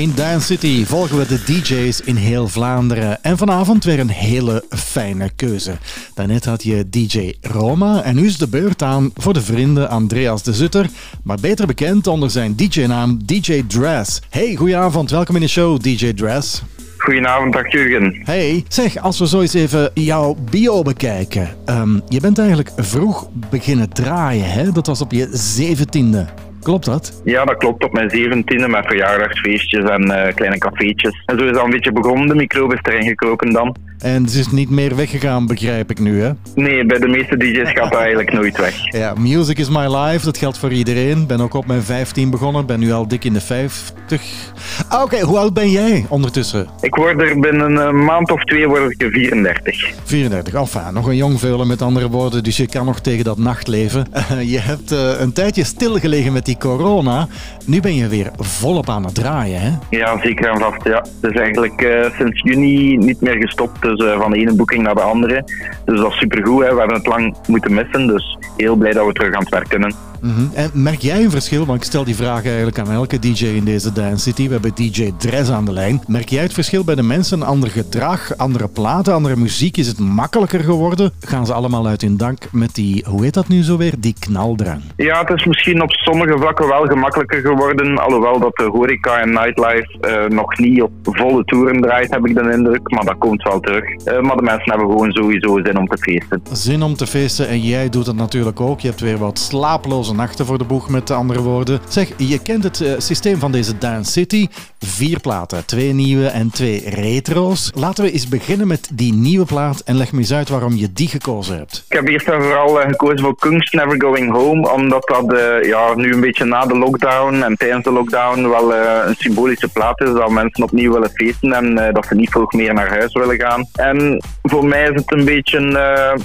B: In Dance City volgen we de DJ's in heel Vlaanderen. En vanavond weer een hele fijne keuze. Daarnet had je DJ Roma en nu is de beurt aan voor de vrienden Andreas de Zutter, maar beter bekend onder zijn DJ-naam DJ Dress. Hey, goedenavond, welkom in de show DJ Dress.
K: Goedenavond, dag Jurgen.
B: Hey, zeg, als we zo eens even jouw bio bekijken. Ehm, je bent eigenlijk vroeg beginnen draaien, hè? Dat was op je zeventiende. Klopt dat?
K: Ja, dat klopt. Op mijn zeventiende met verjaardagsfeestjes en eh, kleine cafeetjes. En zo is dat een beetje begonnen. De microbe is erin gekroken dan.
B: En het is niet meer weggegaan, begrijp ik nu, hè?
K: Nee, bij de meeste DJ's gaat dat eigenlijk nooit weg.
B: Ja, music is my life, dat geldt voor iedereen. Ben ook op mijn 15 begonnen, ben nu al dik in de 50. Ah, Oké, hoe oud ben jij ondertussen?
K: Ik word er binnen een maand of twee word ik 34.
B: 34, enfin, nog een jong veulen met andere woorden, dus je kan nog tegen dat nachtleven. je hebt eh, een tijdje stilgelegen met die corona. Nu ben je weer volop aan het draaien, hè?
K: Ja, zeker en vast. Ja. Het is eigenlijk eh, sinds juni niet meer gestopt. Dus eh, van de ene boeking naar de andere. Dus dat is supergoed. Hè. We hebben het lang moeten missen. Dus heel blij dat we terug aan het werk kunnen.
B: Mhm. En merk jij een verschil? Want ik stel die vraag eigenlijk aan elke DJ in deze Dance City. We hebben DJ Dress aan de lijn. Merk jij het verschil bij de mensen? Ander gedrag, andere platen, andere muziek? Is het makkelijker geworden? Gaan ze allemaal uit hun dank met die, hoe heet dat nu zo weer? Die knaldrang.
K: Ja, het is misschien op sommige vlakken wel gemakkelijker geworden. Alhoewel dat de horeca en nightlife eh, nog niet op volle toeren draait, heb ik de indruk. Maar dat komt wel terug. Eh, maar de mensen hebben gewoon sowieso zin om te feesten.
B: Zin om te feesten en jij doet het natuurlijk ook. Je hebt weer wat nachten voor de boeg, met andere woorden. Zeg, je kent het eh, systeem van deze Dance City. Vier platen, twee nieuwe en twee retro's. Laten we eens beginnen met die nieuwe plaat en leg me eens uit waarom je die gekozen hebt.
K: Ik heb eerst en vooral eh, gekozen voor Kunst Never Going Home, omdat dat eh, ja, nu een beetje na de lockdown en tijdens de lockdown wel een symbolische plaat is, dat mensen opnieuw willen feesten en dat ze niet vroeg meer naar huis willen gaan. En voor mij is het een beetje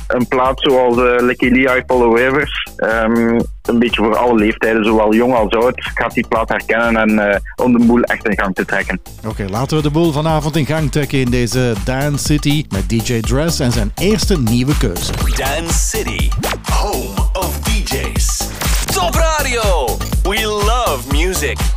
K: een plaat zoals Licky Lee, I Follow een beetje voor alle leeftijden, zowel jong als oud, gaat die plaat herkennen en eh, om de boel echt in gang te trekken.
B: Oké, laten we de boel vanavond in gang trekken in deze Dance City met DJ Dress en zijn eerste nieuwe keuze.
A: Dance City, home of DJs. Top Radio! We love music.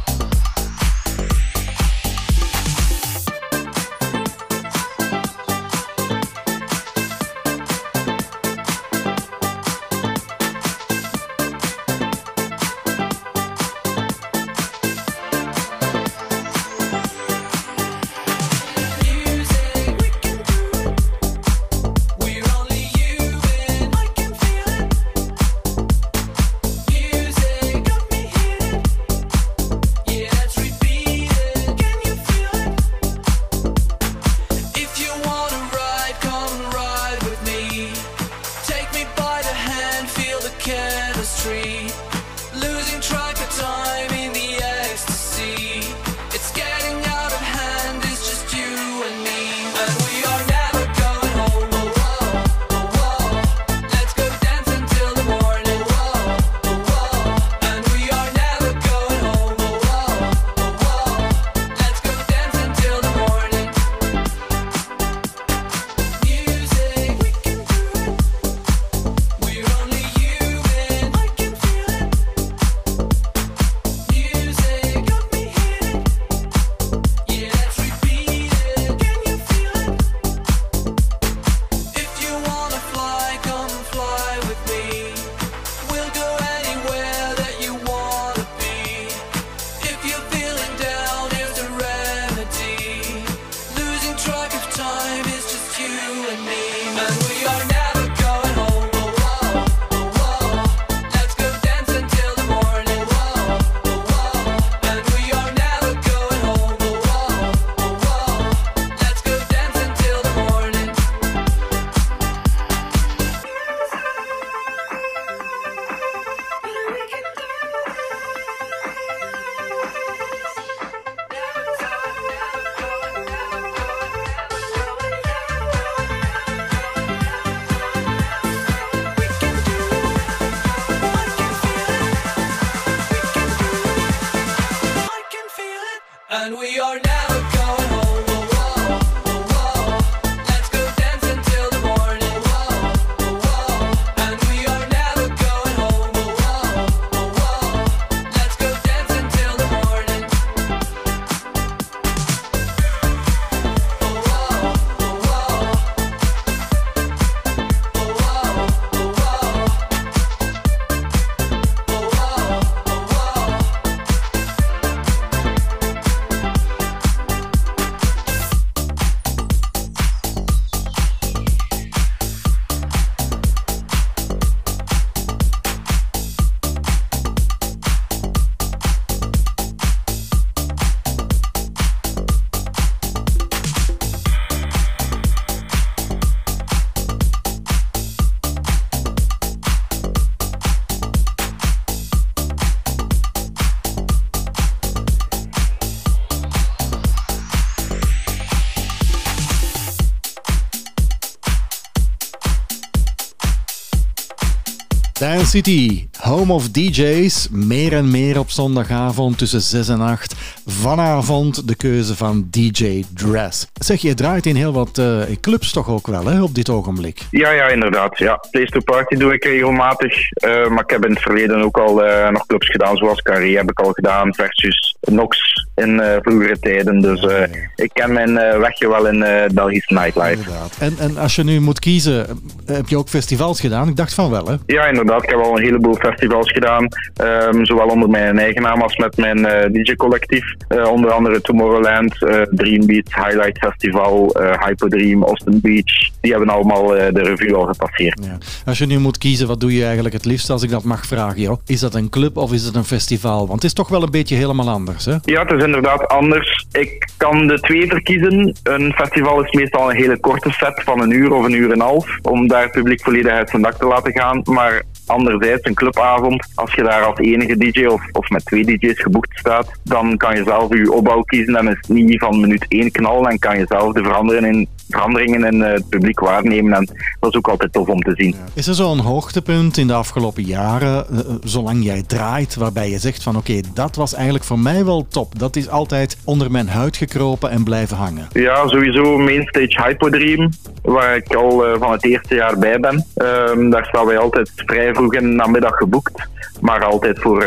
B: City, home of DJs. Meer en meer op zondagavond tussen 6 en 8. Vanavond de keuze van DJ Dress. Zeg, je draait in heel wat eh, clubs toch ook wel, hè, op dit ogenblik?
K: Ja, ja, inderdaad. Ja. Place to Party doe ik regelmatig. Eh, maar ik heb in het verleden ook al eh, nog clubs gedaan, zoals Carré heb ik al gedaan, versus Nox in vroegere tijden. Dus ik ken mijn wegje wel in Belgische nightlife.
B: Inderdaad. En, en als je nu moet kiezen, heb je ook festivals gedaan? Ik dacht van wel, hè?
K: Ja, inderdaad. Ik heb al een heleboel festivals gedaan. Ehm, zowel onder mijn eigen naam als met mijn eh, DJ-collectief. Eh, onder andere Tomorrowland, eh, Dream Beat, Highlight Festival, eh Hyperdream, Austin Beach. Die hebben allemaal eh, de revue al gepasseerd.
B: Ja. Als je nu moet kiezen, wat doe je eigenlijk het liefst, als ik dat mag vragen, joh? Is dat een club of is het een festival? Want het is toch wel een beetje helemaal anders, hè?
K: Ja, het is inderdaad anders. Ik kan de twee verkiezen. Een festival is meestal een hele korte set van een uur of een uur en een half. Om het publiek volledig uit zijn dak te laten gaan. Maar anderzijds, een clubavond, als je daar als enige DJ of, of met twee DJ's geboekt staat, dan kan je zelf je opbouw kiezen. Dan is het niet van minuut één knal. Dan kan je zelf de veranderen in veranderingen in eh, het publiek waarnemen. En dat is ook altijd tof om te zien.
B: Is er zo'n hoogtepunt in de afgelopen jaren, eh, eh, zolang jij draait, waarbij je zegt van oké, dat was eigenlijk voor mij wel top. Dat is altijd onder mijn huid gekropen en blijven hangen.
K: Ja, sowieso Mainstage Hypodream, waar ik al van het eerste jaar bij ben. Ehm, daar staan wij altijd vrij vroeg in de namiddag geboekt, maar altijd voor,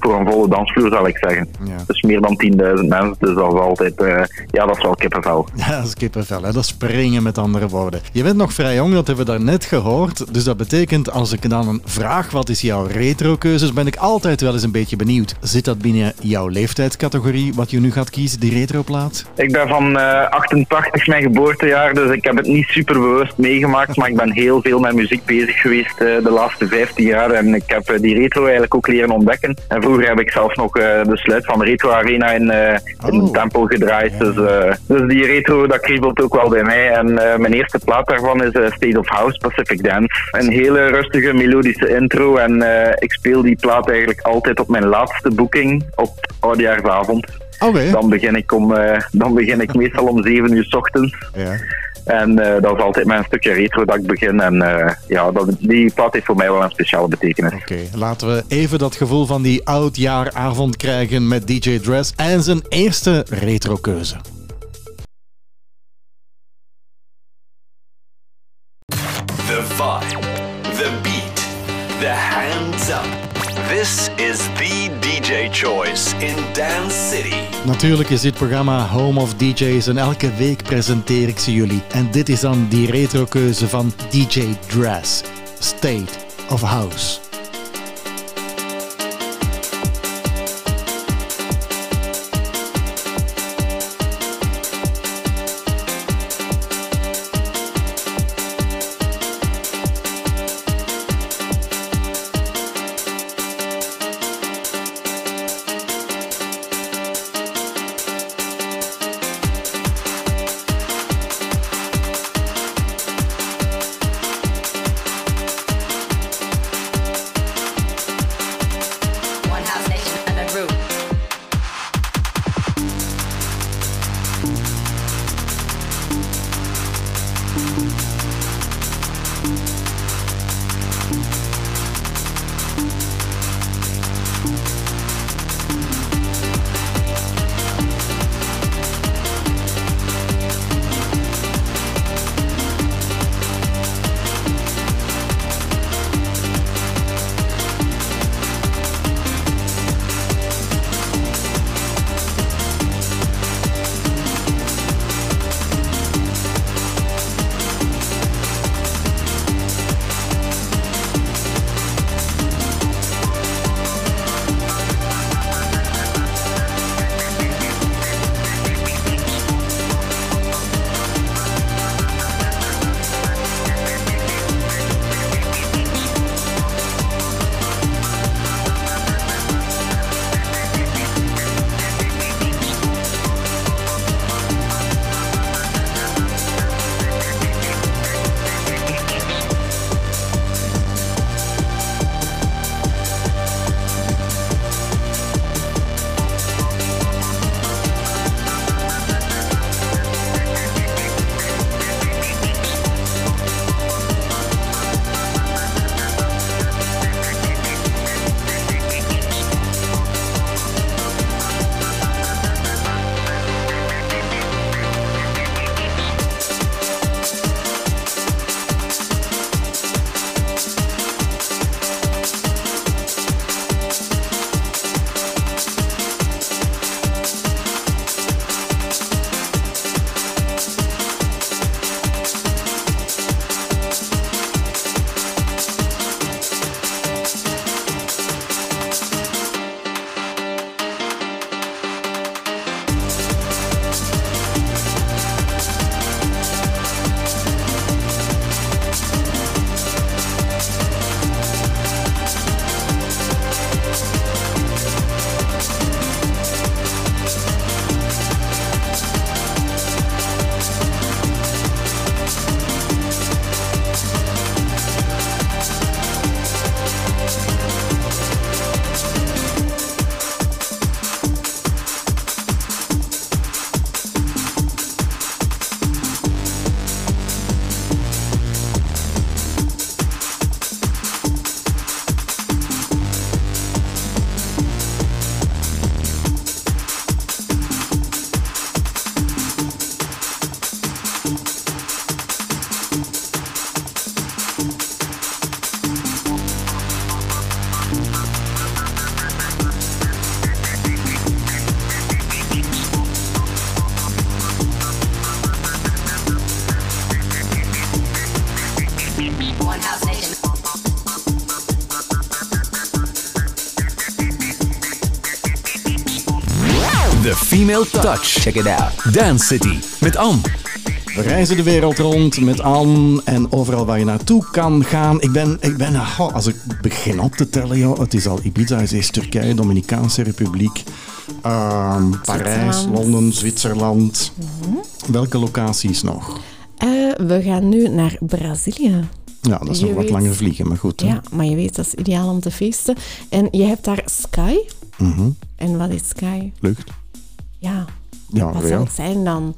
K: voor een volle dansvloer zal ik zeggen.
B: Ja.
K: Dus meer dan 10.000 mensen, dus dat is altijd, ja dat is wel kippenvel.
B: Ja, dat is kippenvel, hè? dat is springen met andere woorden. Je bent nog vrij jong, dat hebben we daarnet gehoord. Dus dat betekent, als ik dan een vraag, wat is jouw retrokeuzes, ben ik altijd wel eens een beetje benieuwd. Zit dat binnen jouw leeftijdscategorie, wat je nu gaat kiezen, die retroplaat?
K: Ik ben van eh, 88 mijn geboortejaar, dus ik heb het niet super bewust meegemaakt, maar ik ben heel veel met muziek bezig geweest eh, de laatste 15 jaar en ik heb eh, die retro eigenlijk ook leren ontdekken. En vroeger heb ik zelfs nog eh, de sluit van de Retro Arena in, eh in
B: Oh.
K: Tempel gedraaid, dus, eh, dus die retro dat kriebelt ook wel bij mij. En eh, mijn eerste plaat daarvan is eh, State of House Pacific Dance. Een hele rustige melodische intro en eh, ik speel die plaat eigenlijk altijd op mijn laatste boeking op oudjaarsavond.
B: Oké.
K: Dan begin ik, om, dan begin ik meestal om 7 uur s ochtends.
B: Ja.
K: En dat is altijd mijn stukje retro dat ik begin. En ja, dat, die plaat heeft voor mij wel een speciale betekenis.
B: Oké, laten we even dat gevoel van die oudjaaravond krijgen met DJ Dress en zijn eerste retrokeuze.
A: The beat, the hands up. This is the DJ choice in Dance City.
B: Natuurlijk is dit programma Home of DJ's en elke week presenteer ik ze jullie. En dit is dan die retrokeuze van DJ Dress, State of House.
L: Female Touch. Check it out. Dance City met Anne.
I: We reizen de wereld rond met Anne en overal waar je naartoe kan gaan. Ik ben, ik ben oh, als ik begin op te tellen, joh, het is al Ibiza, het is Turkije, Dominicaanse Republiek, ehm, Parijs,
D: Zwitserland.
I: Londen, Zwitserland. Welke locaties nog?
D: Eh, we gaan nu naar Brazilië.
I: Ja, dat is
D: Je
I: nog wat
D: weet-
I: langer vliegen, maar goed. hè.
D: Ja, maar je weet, dat is ideaal om te feesten. En je hebt daar Sky.
I: Mhm.
D: En wat is Sky?
I: Lucht.
D: Ja,
I: Ja,
D: wat
I: ja.
D: zou het zijn dan?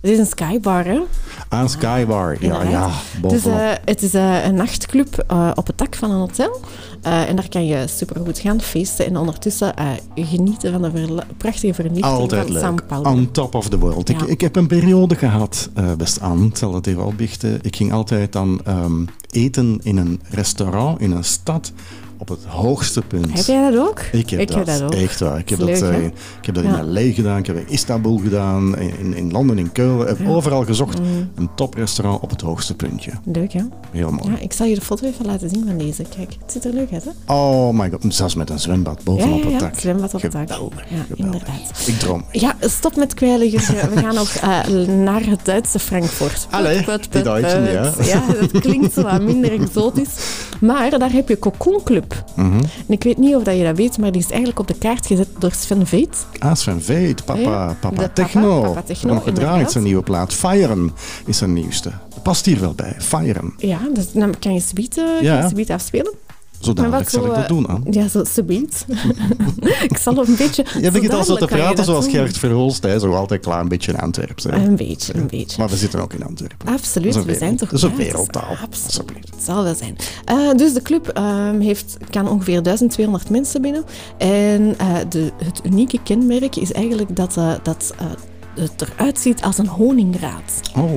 D: Het is een skybar, hè?
I: Aan Skybar. Ja,
D: Inderdaad.
I: ja,
D: Dus eh, het is eh, een nachtclub eh, op het dak van een hotel. Eh, en daar kan je supergoed gaan feesten en ondertussen eh, genieten van de verla- prachtige verlichting
I: Altijd
D: van. São Paulo.
I: On top of the world. Ik,
D: Ja.
I: ik heb een periode gehad, eh, best aan, ik zal het even opbiechten. Ik ging altijd dan ehm, eten in een restaurant in een stad op het hoogste punt.
D: Heb jij dat ook?
I: Ik heb, dat,
D: ook.
I: echt waar. Ik heb
D: Dat
I: eh, ik heb dat
D: Ja.
I: in LA gedaan, ik heb in Istanbul gedaan, in, in Londen, in Keulen. Ik heb overal gezocht. Een toprestaurant op het hoogste puntje.
D: Leuk, hè?
I: Heel mooi.
D: Ja, ik zal je de foto even laten zien van deze. Kijk, het ziet er leuk uit, hè?
I: Oh my god, zelfs met een zwembad bovenop
D: ja, ja,
I: het dak.
D: zwembad op het dak.
I: Geweldig,
D: Ja,
I: geweldig.
D: inderdaad.
I: Ik droom.
D: Ja, stop met kwijlen. We gaan nog eh, naar het Duitse Frankfurt.
I: Allee,
D: Put,
I: die Duitsen, ja.
D: Ja, dat klinkt zo wat minder exotisch. Maar daar heb je Cocoon Club.
I: Mhm.
D: En ik weet niet of dat je dat weet, maar die is eigenlijk op de kaart gezet door Sven Veet.
I: Ah, Sven Veet, papa,
D: Ja,
I: papa
D: de papa,
I: Techno.
D: papa Techno,
I: Nog gedraaid zijn nieuwe plaat. Firen is zijn nieuwste. Past hier wel bij, Firen.
D: Ja, dus dan kan je subiet, eh,
I: Ja.
D: afspelen.
I: Zo dadelijk zal ik dat doen, aan.
D: Ja, zo subiet. ik zal een beetje...
I: Je begint al zo te praten zoals. Gert Verhulst, hè, zo altijd klaar een beetje in Antwerpen. hè.
D: Een beetje, een beetje.
I: Maar we zitten ook in Antwerpen.
D: Absoluut, we zijn toch...
I: Dat is een wereldtaal.
D: Absoluut. Het zal wel zijn. Eh, dus de club ehm, heeft, kan ongeveer 1200 mensen binnen. En eh, de, het unieke kenmerk is eigenlijk dat, eh, dat het eruit ziet als een honingraad.
I: Oh,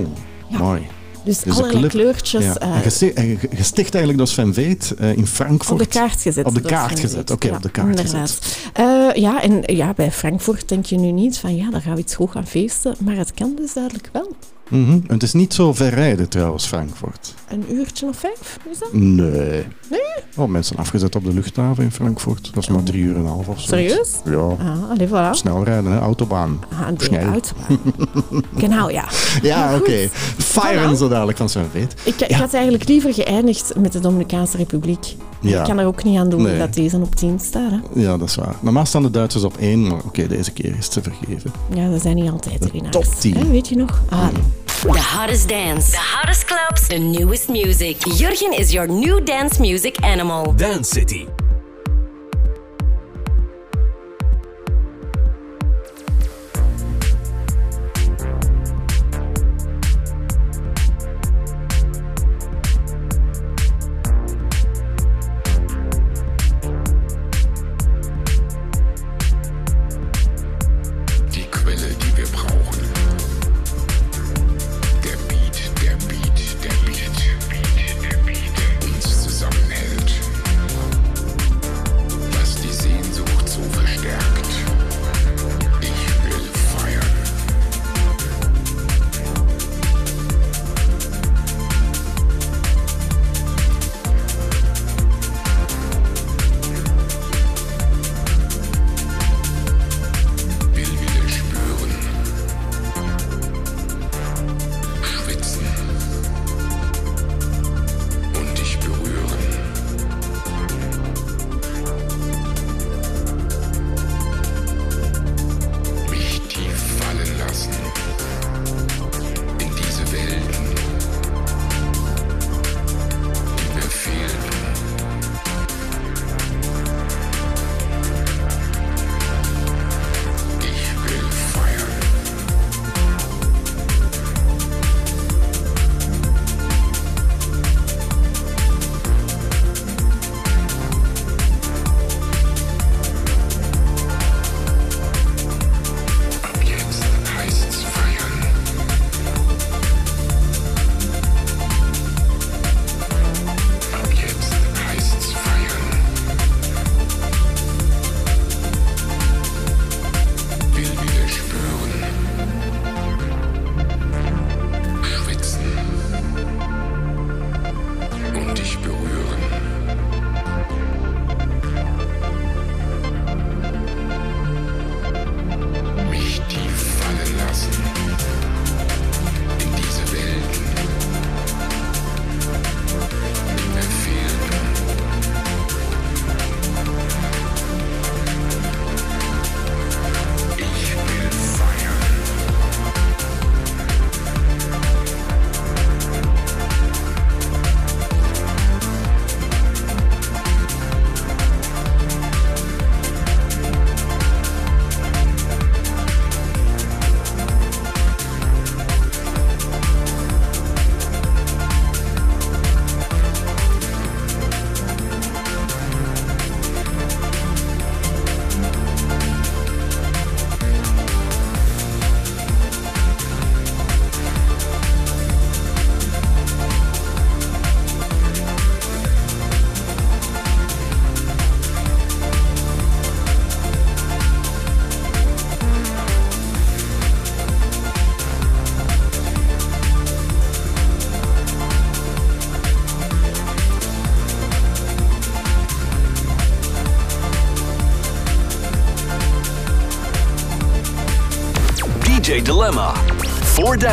D: Ja.
I: mooi.
D: Dus,
I: Dus
D: allerlei
I: club-
D: kleurtjes
I: Ja.
D: eh,
I: En gesticht eigenlijk door Sven Veet eh, in Frankfurt.
D: op de kaart gezet.
I: Op de
D: door
I: kaart
D: Sven
I: gezet,
D: Veet.
I: oké,
D: Ja,
I: op de kaart
D: inderdaad.
I: gezet.
D: Eh, ja, en ja, bij Frankfurt denk je nu niet van ja, daar gaan we iets goed gaan feesten. Maar het kan dus duidelijk wel.
I: En Het is niet zo ver rijden trouwens, Frankfurt.
D: Een uurtje of vijf, is dat?
I: Nee. Oh, mensen afgezet op de luchthaven in Frankfurt. Dat is maar drie uur en een half of zo.
D: Serieus?
I: Ja.
D: Ah, allee, voilà.
I: Snel rijden, hè? autobaan.
D: Ah,
I: Snel.
D: autobaan. Genau, ja.
I: Ja, oké.
D: goed.
I: Firen
D: Voilà.
I: zo dadelijk van Sven Veet.
D: Ik, ik had eigenlijk liever geëindigd met de Dominicaanse Republiek.
I: Ja.
D: Ik kan er ook niet aan doen
I: Nee.
D: dat deze op 10 staat. Hè.
I: Ja, dat is waar. Normaal staan de Duitsers op één, maar oké, deze keer is het te vergeven.
D: Ja, dat zijn niet altijd de winnaars.
I: top 10.
D: Hè, weet je nog? Ah,
G: The hottest dance, the hottest clubs, the newest music. Jurgen is your new dance music animal.
L: Dance City.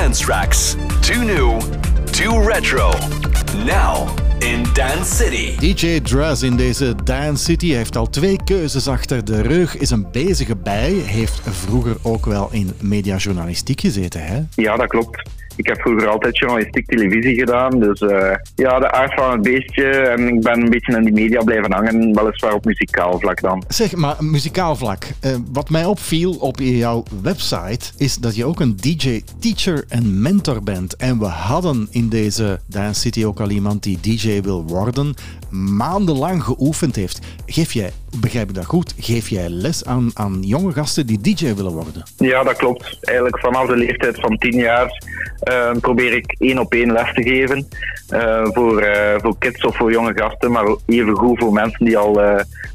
H: Dance tracks, two new, two retro. Now in Dance City.
B: DJ Dress in deze Dance City heeft al twee keuzes achter de rug, is een bezige bij, heeft vroeger ook wel in mediajournalistiek gezeten, hè?
K: Ja, dat klopt. Ik heb vroeger altijd journalistiek televisie gedaan. Dus eh, ja, de aard van het beestje. En ik ben een beetje in die media blijven hangen. Weliswaar op muzikaal vlak dan.
B: Zeg, maar muzikaal vlak. Eh, wat mij opviel op jouw website is dat je ook een DJ, teacher en mentor bent. En we hadden in deze Dance City ook al iemand die DJ wil worden, maandenlang geoefend heeft. Geef jij, begrijp ik dat goed, geef jij les aan, aan jonge gasten die DJ willen worden?
K: Ja, dat klopt. Eigenlijk vanaf de leeftijd van 10 jaar eh, probeer ik één op één les te geven. Eh, voor, voor kids of voor jonge gasten, maar even goed voor mensen die al,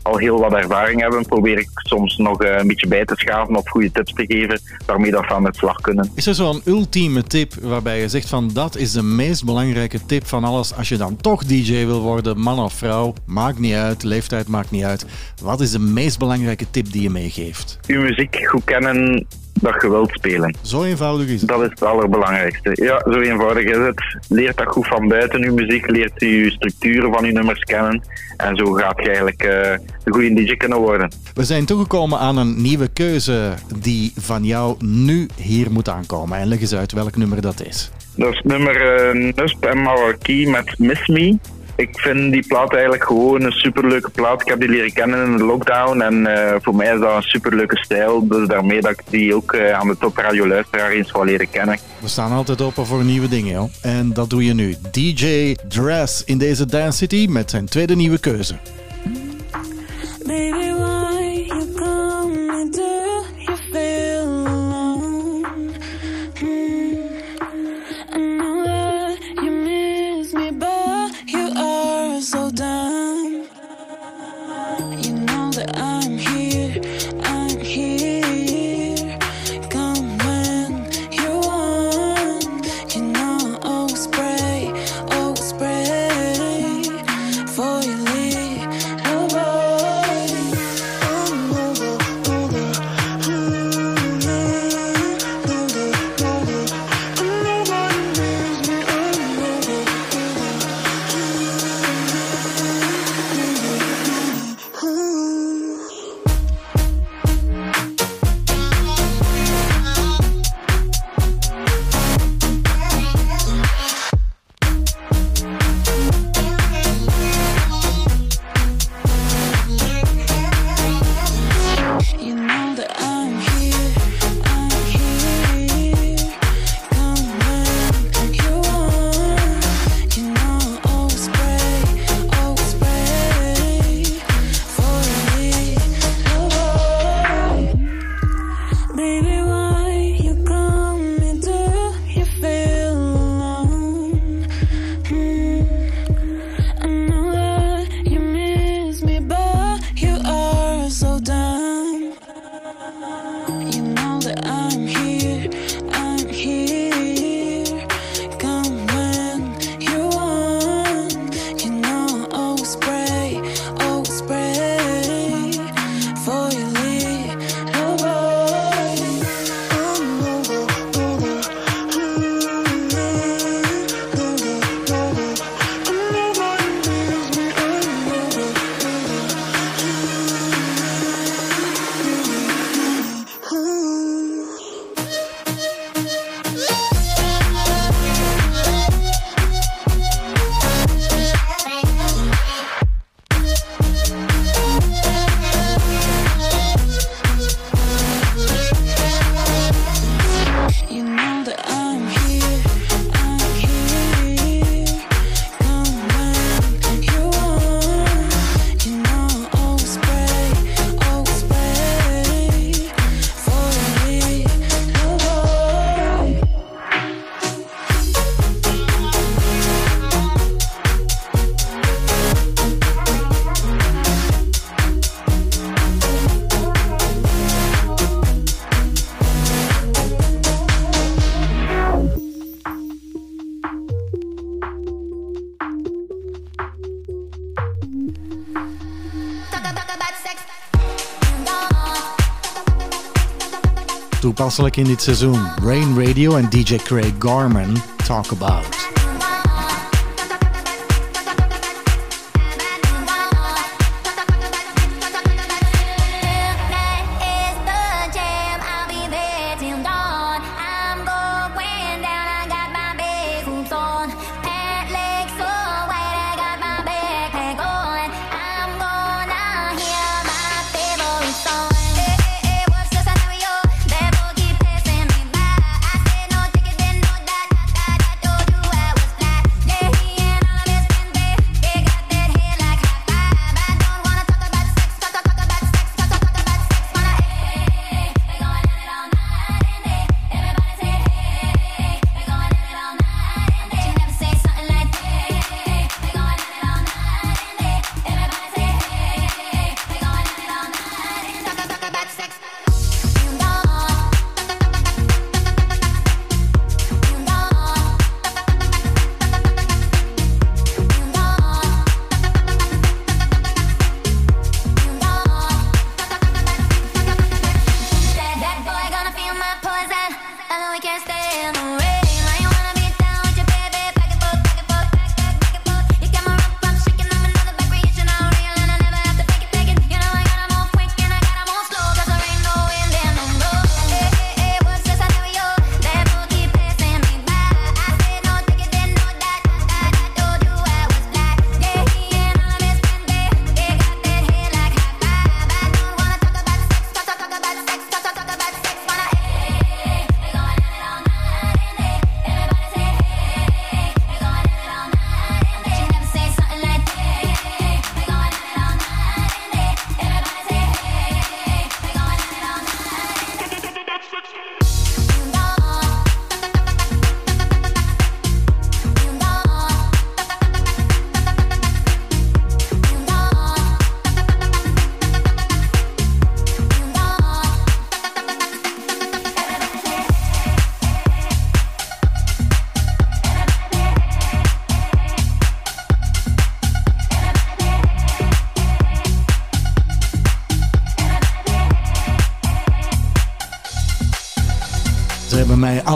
K: al heel wat ervaring hebben. Probeer ik soms nog eh, een beetje bij te schaven of goede tips te geven waarmee dat ze aan de slag kunnen.
B: Is er zo'n ultieme tip waarbij je zegt van dat is de meest belangrijke tip van alles als je dan toch DJ wil worden, man of vrouw, maakt niet uit, leeftijd maakt niet uit. Wat is de meest belangrijke tip die je meegeeft?
K: Uw muziek goed kennen dat je wilt spelen.
B: Zo eenvoudig is het.
K: Dat is het allerbelangrijkste. Ja, zo eenvoudig is het. Leert dat goed van buiten uw muziek, leert u structuren van uw nummers kennen. En zo gaat je eigenlijk eh, een goede DJ kunnen worden.
B: We zijn toegekomen aan een nieuwe keuze die van jou nu hier moet aankomen. En leg eens uit welk nummer dat is.
K: Dat is nummer eh, Nusp en Marquis met Miss Me. Ik vind die plaat eigenlijk gewoon een superleuke plaat. Ik heb die leren kennen in de lockdown en eh, voor mij is dat een superleuke stijl. Dus daarmee dat ik die ook eh, aan de topradio luisteraar eens wil leren kennen.
B: We staan altijd open voor nieuwe dingen, joh. En dat doe je nu. DJ Dress in deze Dance City met zijn tweede nieuwe keuze.
A: Baby, why you
M: Toepasselijk in dit seizoen. Rain Radio en DJ Craig Garman Talk About.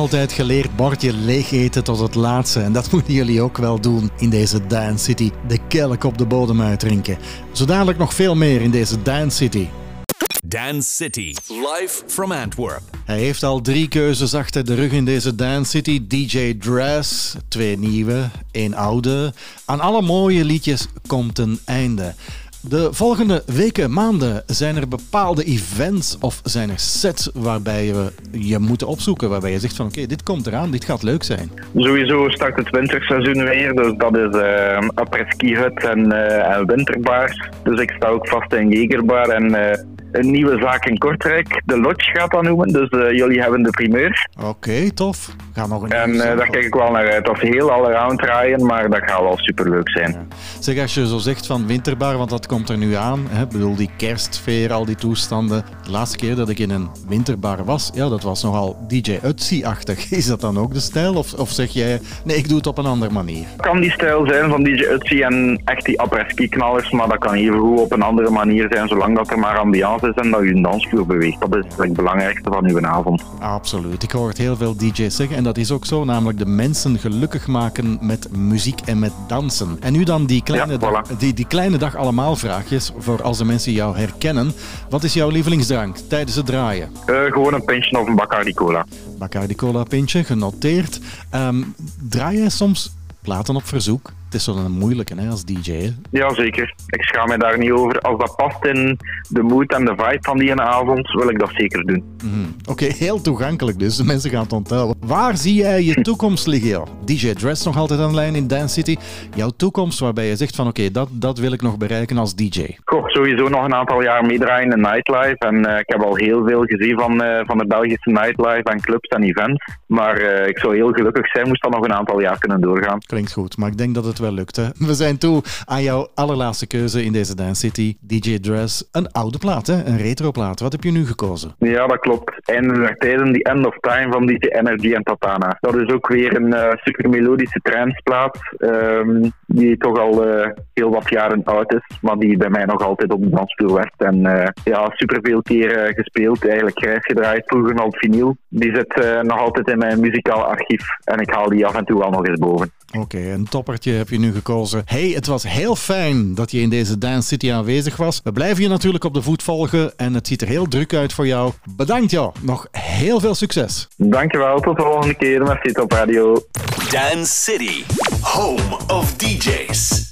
M: Altijd geleerd bordje leeg eten tot het laatste. En dat moeten jullie ook wel doen in deze Dance City. De kelk op de bodem uitdrinken. Zo dadelijk nog veel meer in deze Dance City.
H: Dance City, live from Antwerp.
M: Hij heeft al drie keuzes achter de rug in deze Dance City. DJ Dress, twee nieuwe, één oude. Aan alle mooie liedjes komt een einde. De volgende weken, maanden, zijn er bepaalde events of zijn er sets waarbij we je moeten opzoeken. Waarbij je zegt van oké, dit komt eraan, dit gaat leuk zijn.
K: Sowieso start het winterseizoen weer, dus dat is uh, apres-ski hut en, uh, en winterbaars. Dus ik sta ook vast in Jegerbar en uh, een nieuwe zaak in Kortrijk. De Lodge gaat dat noemen, dus uh, jullie hebben de primeur.
M: Oké, okay, tof. Gaan nog een
K: en uh, daar kijk ik wel naar uit. Dat is heel allround draaien, maar dat gaat wel superleuk zijn. Ja.
M: Zeg, als je zo zegt van winterbar, want dat komt er nu aan. Ik bedoel, die kerstfeer, al die toestanden. De laatste keer dat ik in een winterbar was, ja, dat was nogal DJ Utsi-achtig. Is dat dan ook de stijl? Of, of zeg jij, nee, ik doe het op een andere manier?
K: Kan die stijl zijn van DJ Utsi en echt die apres-ski knallers, maar dat kan even goed op een andere manier zijn, zolang dat er maar ambiance is en dat je een dansvloer beweegt. Dat is het belangrijkste van uw avond.
M: Absoluut. Ik hoor het heel veel DJ's zeggen en dat is ook zo, namelijk de mensen gelukkig maken met muziek en met dansen. En nu dan die kleine,
K: ja,
M: dag, die, die kleine dag allemaal vraagjes voor als de mensen jou herkennen. Wat is jouw lievelingsdrank tijdens het draaien?
K: Uh, gewoon een pintje of een Bacardi Cola.
M: Bacardi Cola pintje, genoteerd. Um, draai jij soms platen op verzoek? Is zo'n moeilijke hè, als DJ. Hè?
K: Ja, zeker. Ik schaam me daar niet over. Als dat past in de mood en de vibe van die avond, wil ik dat zeker doen.
M: Mm. Oké, okay, heel toegankelijk dus. De mensen gaan het onthouden. Waar zie jij je toekomst liggen? Joh? DJ Dress nog altijd aan de lijn in Dance City. Jouw toekomst waarbij je zegt van oké, okay, dat, dat wil ik nog bereiken als DJ.
K: Goh, sowieso nog een aantal jaar meedraaien in nightlife. En uh, ik heb al heel veel gezien van, uh, van de Belgische nightlife en clubs en events. Maar uh, ik zou heel gelukkig zijn moest dat nog een aantal jaar kunnen doorgaan.
M: Klinkt goed, maar ik denk dat het wel
B: We zijn toe aan jouw allerlaatste keuze in deze Dance City. DJ Dress, een oude plaat, hè? een retroplaat. Wat heb je nu gekozen?
K: Ja, dat klopt. En der tijden, die End of Time van DJ Energy en Tatana. Dat is ook weer een eh, super melodische tranceplaat, ehm, die toch al eh, heel wat jaren oud is, maar die bij mij nog altijd op de dansvloer werd. En eh, ja, superveel keer gespeeld, eigenlijk grijs gedraaid, vroeger op vinyl. Die zit nog altijd in mijn muzikaal archief en ik haal die af en toe wel nog eens boven.
B: Oké, een toppertje heb je nu gekozen. Hey, het was heel fijn dat je in deze Dance City aanwezig was. We blijven je natuurlijk op de voet volgen en het ziet er heel druk uit voor jou. Bedankt jou. Nog heel veel succes.
K: Dankjewel, tot de volgende keer met Zit op Radio.
A: Dance City, home of DJs.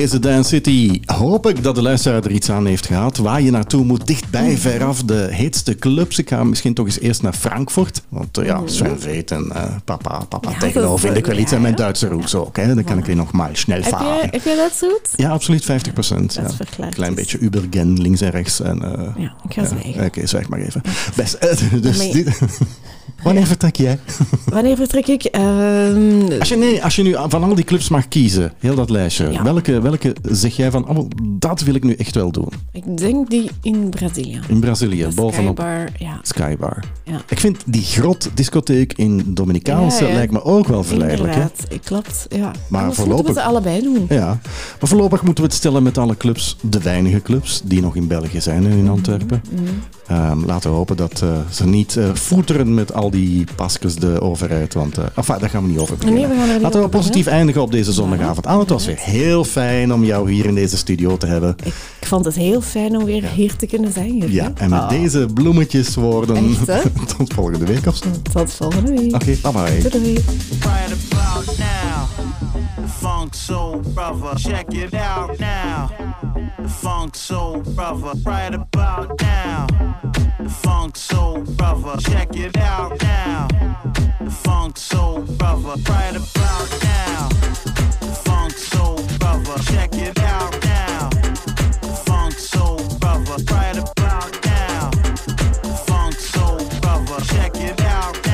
I: Deze Dance City hoop ik dat de luisteraar er iets aan heeft gehad. Waar je naartoe moet, dichtbij, veraf, de heetste clubs. Ik ga misschien toch eens eerst naar Frankfurt. Want eh, ja, Sven Veet en eh, papa, papa
D: Ja,
I: Techno vind ik wel
D: ja,
I: iets. En mijn. Duitse roots ook. Hè. Dan kan ik weer nog maar snel
D: Heb
I: varen.
D: heb jij dat goed?
I: Ja, absoluut 50 procent.
D: Dat
I: Ja.
D: verklaart
I: Klein beetje Ubergen, links en rechts. En, eh,
D: Ja, ik ga zwijgen.
I: Oké, zwijg maar even. Best. dus
D: je-
I: dit- Wanneer vertrek jij?
D: Wanneer vertrek ik? Ehm,
I: Als je, nee, als je nu van al die clubs mag kiezen, heel dat lijstje,
D: Ja.
I: welke, welke zeg jij van, oh, dat wil ik nu echt wel doen?
D: ik denk die in Brazilië.
I: In Brazilië,
D: De
I: bovenop
D: Skybar, ja.
I: Skybar.
D: Ja.
I: Ik vind die grot discotheek in Dominicaanse
D: Ja,
I: lijkt me ook wel verleidelijk.
D: Inderdaad, ik klopt. Ja.
I: Maar
D: Anders moeten
I: voorlopig-
D: we ze allebei doen.
I: Ja, maar voorlopig moeten we het stellen met alle clubs, de weinige clubs die nog in België zijn en in
D: Mhm,
I: Antwerpen. Ehm, laten we hopen dat eh, ze niet eh voeteren met al die pasjes de overheid, want uh, enfin, daar gaan we niet over beginnen.
D: Nee, we gaan er niet
I: laten we
D: over
I: positief eindigen op deze zondagavond. Aan, het was weer heel fijn om jou hier in deze studio te hebben.
D: Ik vond het heel fijn om weer hier te kunnen zijn.
I: Ja, en met
D: Ah,
I: deze bloemetjeswoorden
D: Echt, hè?
I: tot volgende week of zo.
D: Tot volgende week.
I: Oké, bye bye.
D: Doei, doei.
N: Funk Soul Brother, check it out now. Funk Soul Brother, right about now. Funk Soul Brother, check it out now. Funk Soul Brother, right about now. Funk Soul Brother, check it out now. Funk Soul Brother, right about now. Funk Soul Brother, check it out now.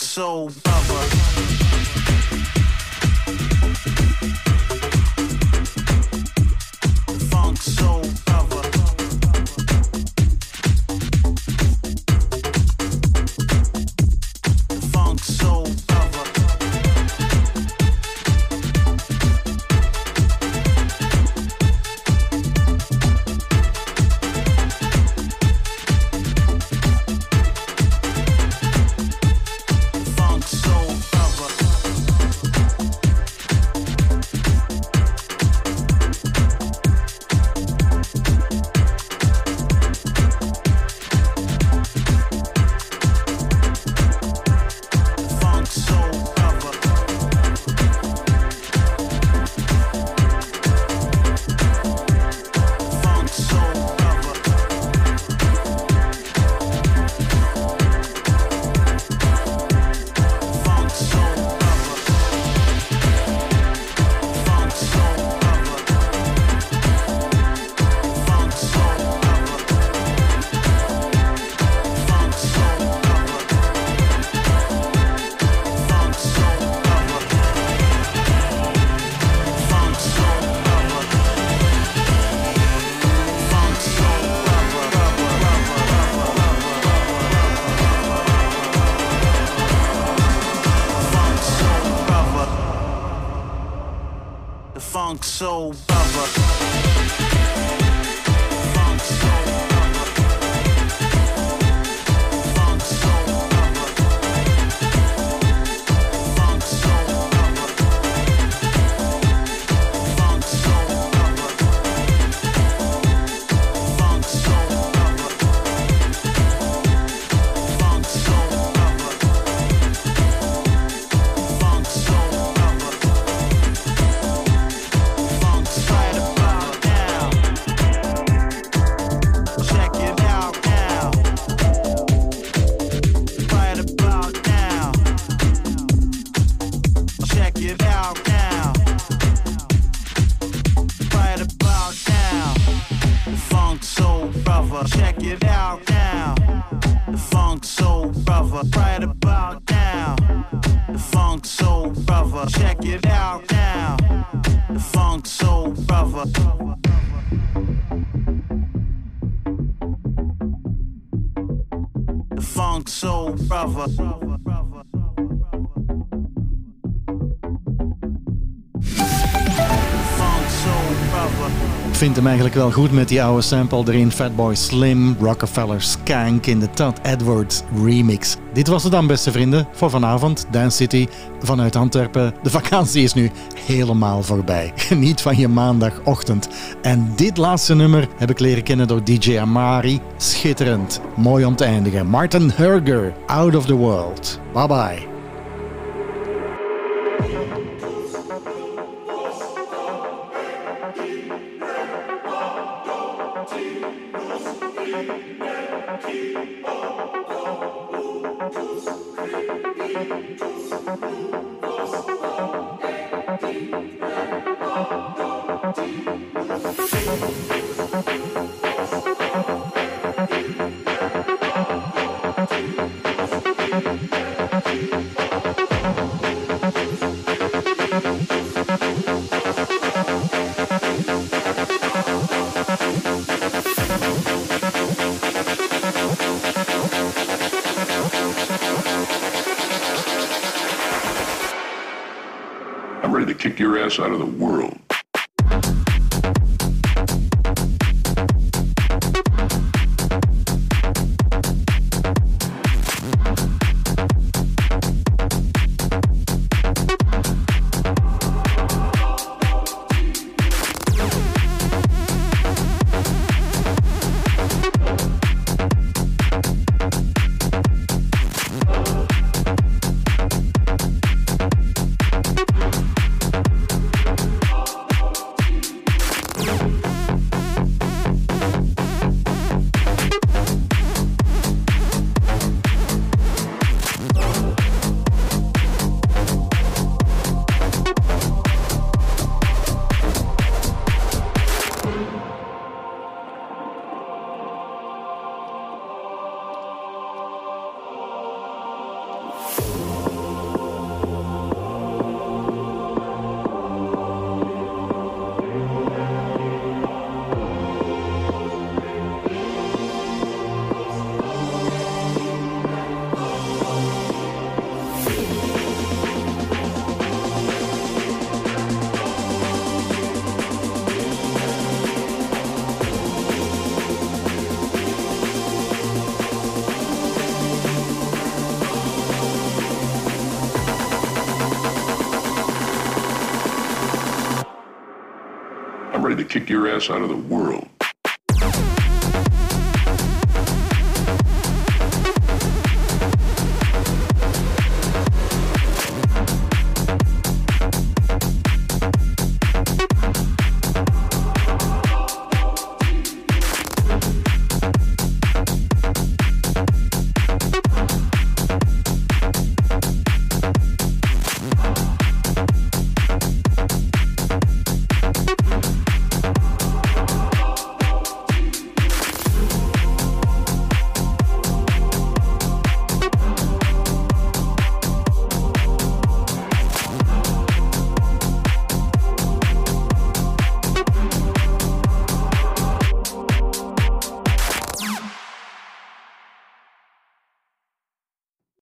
B: so. Hem eigenlijk wel goed met die oude sample erin. Fatboy Slim, Rockefeller Skank in de Todd Edwards remix. Dit was het dan, beste vrienden, voor vanavond. Dance City vanuit Antwerpen. De vakantie is nu helemaal voorbij. Geniet van je maandagochtend. En dit laatste nummer heb ik leren kennen door DJ Amari. Schitterend. Mooi om te eindigen. Martin Herger, Out of the World. Bye bye.
O: Kick your ass out of the world.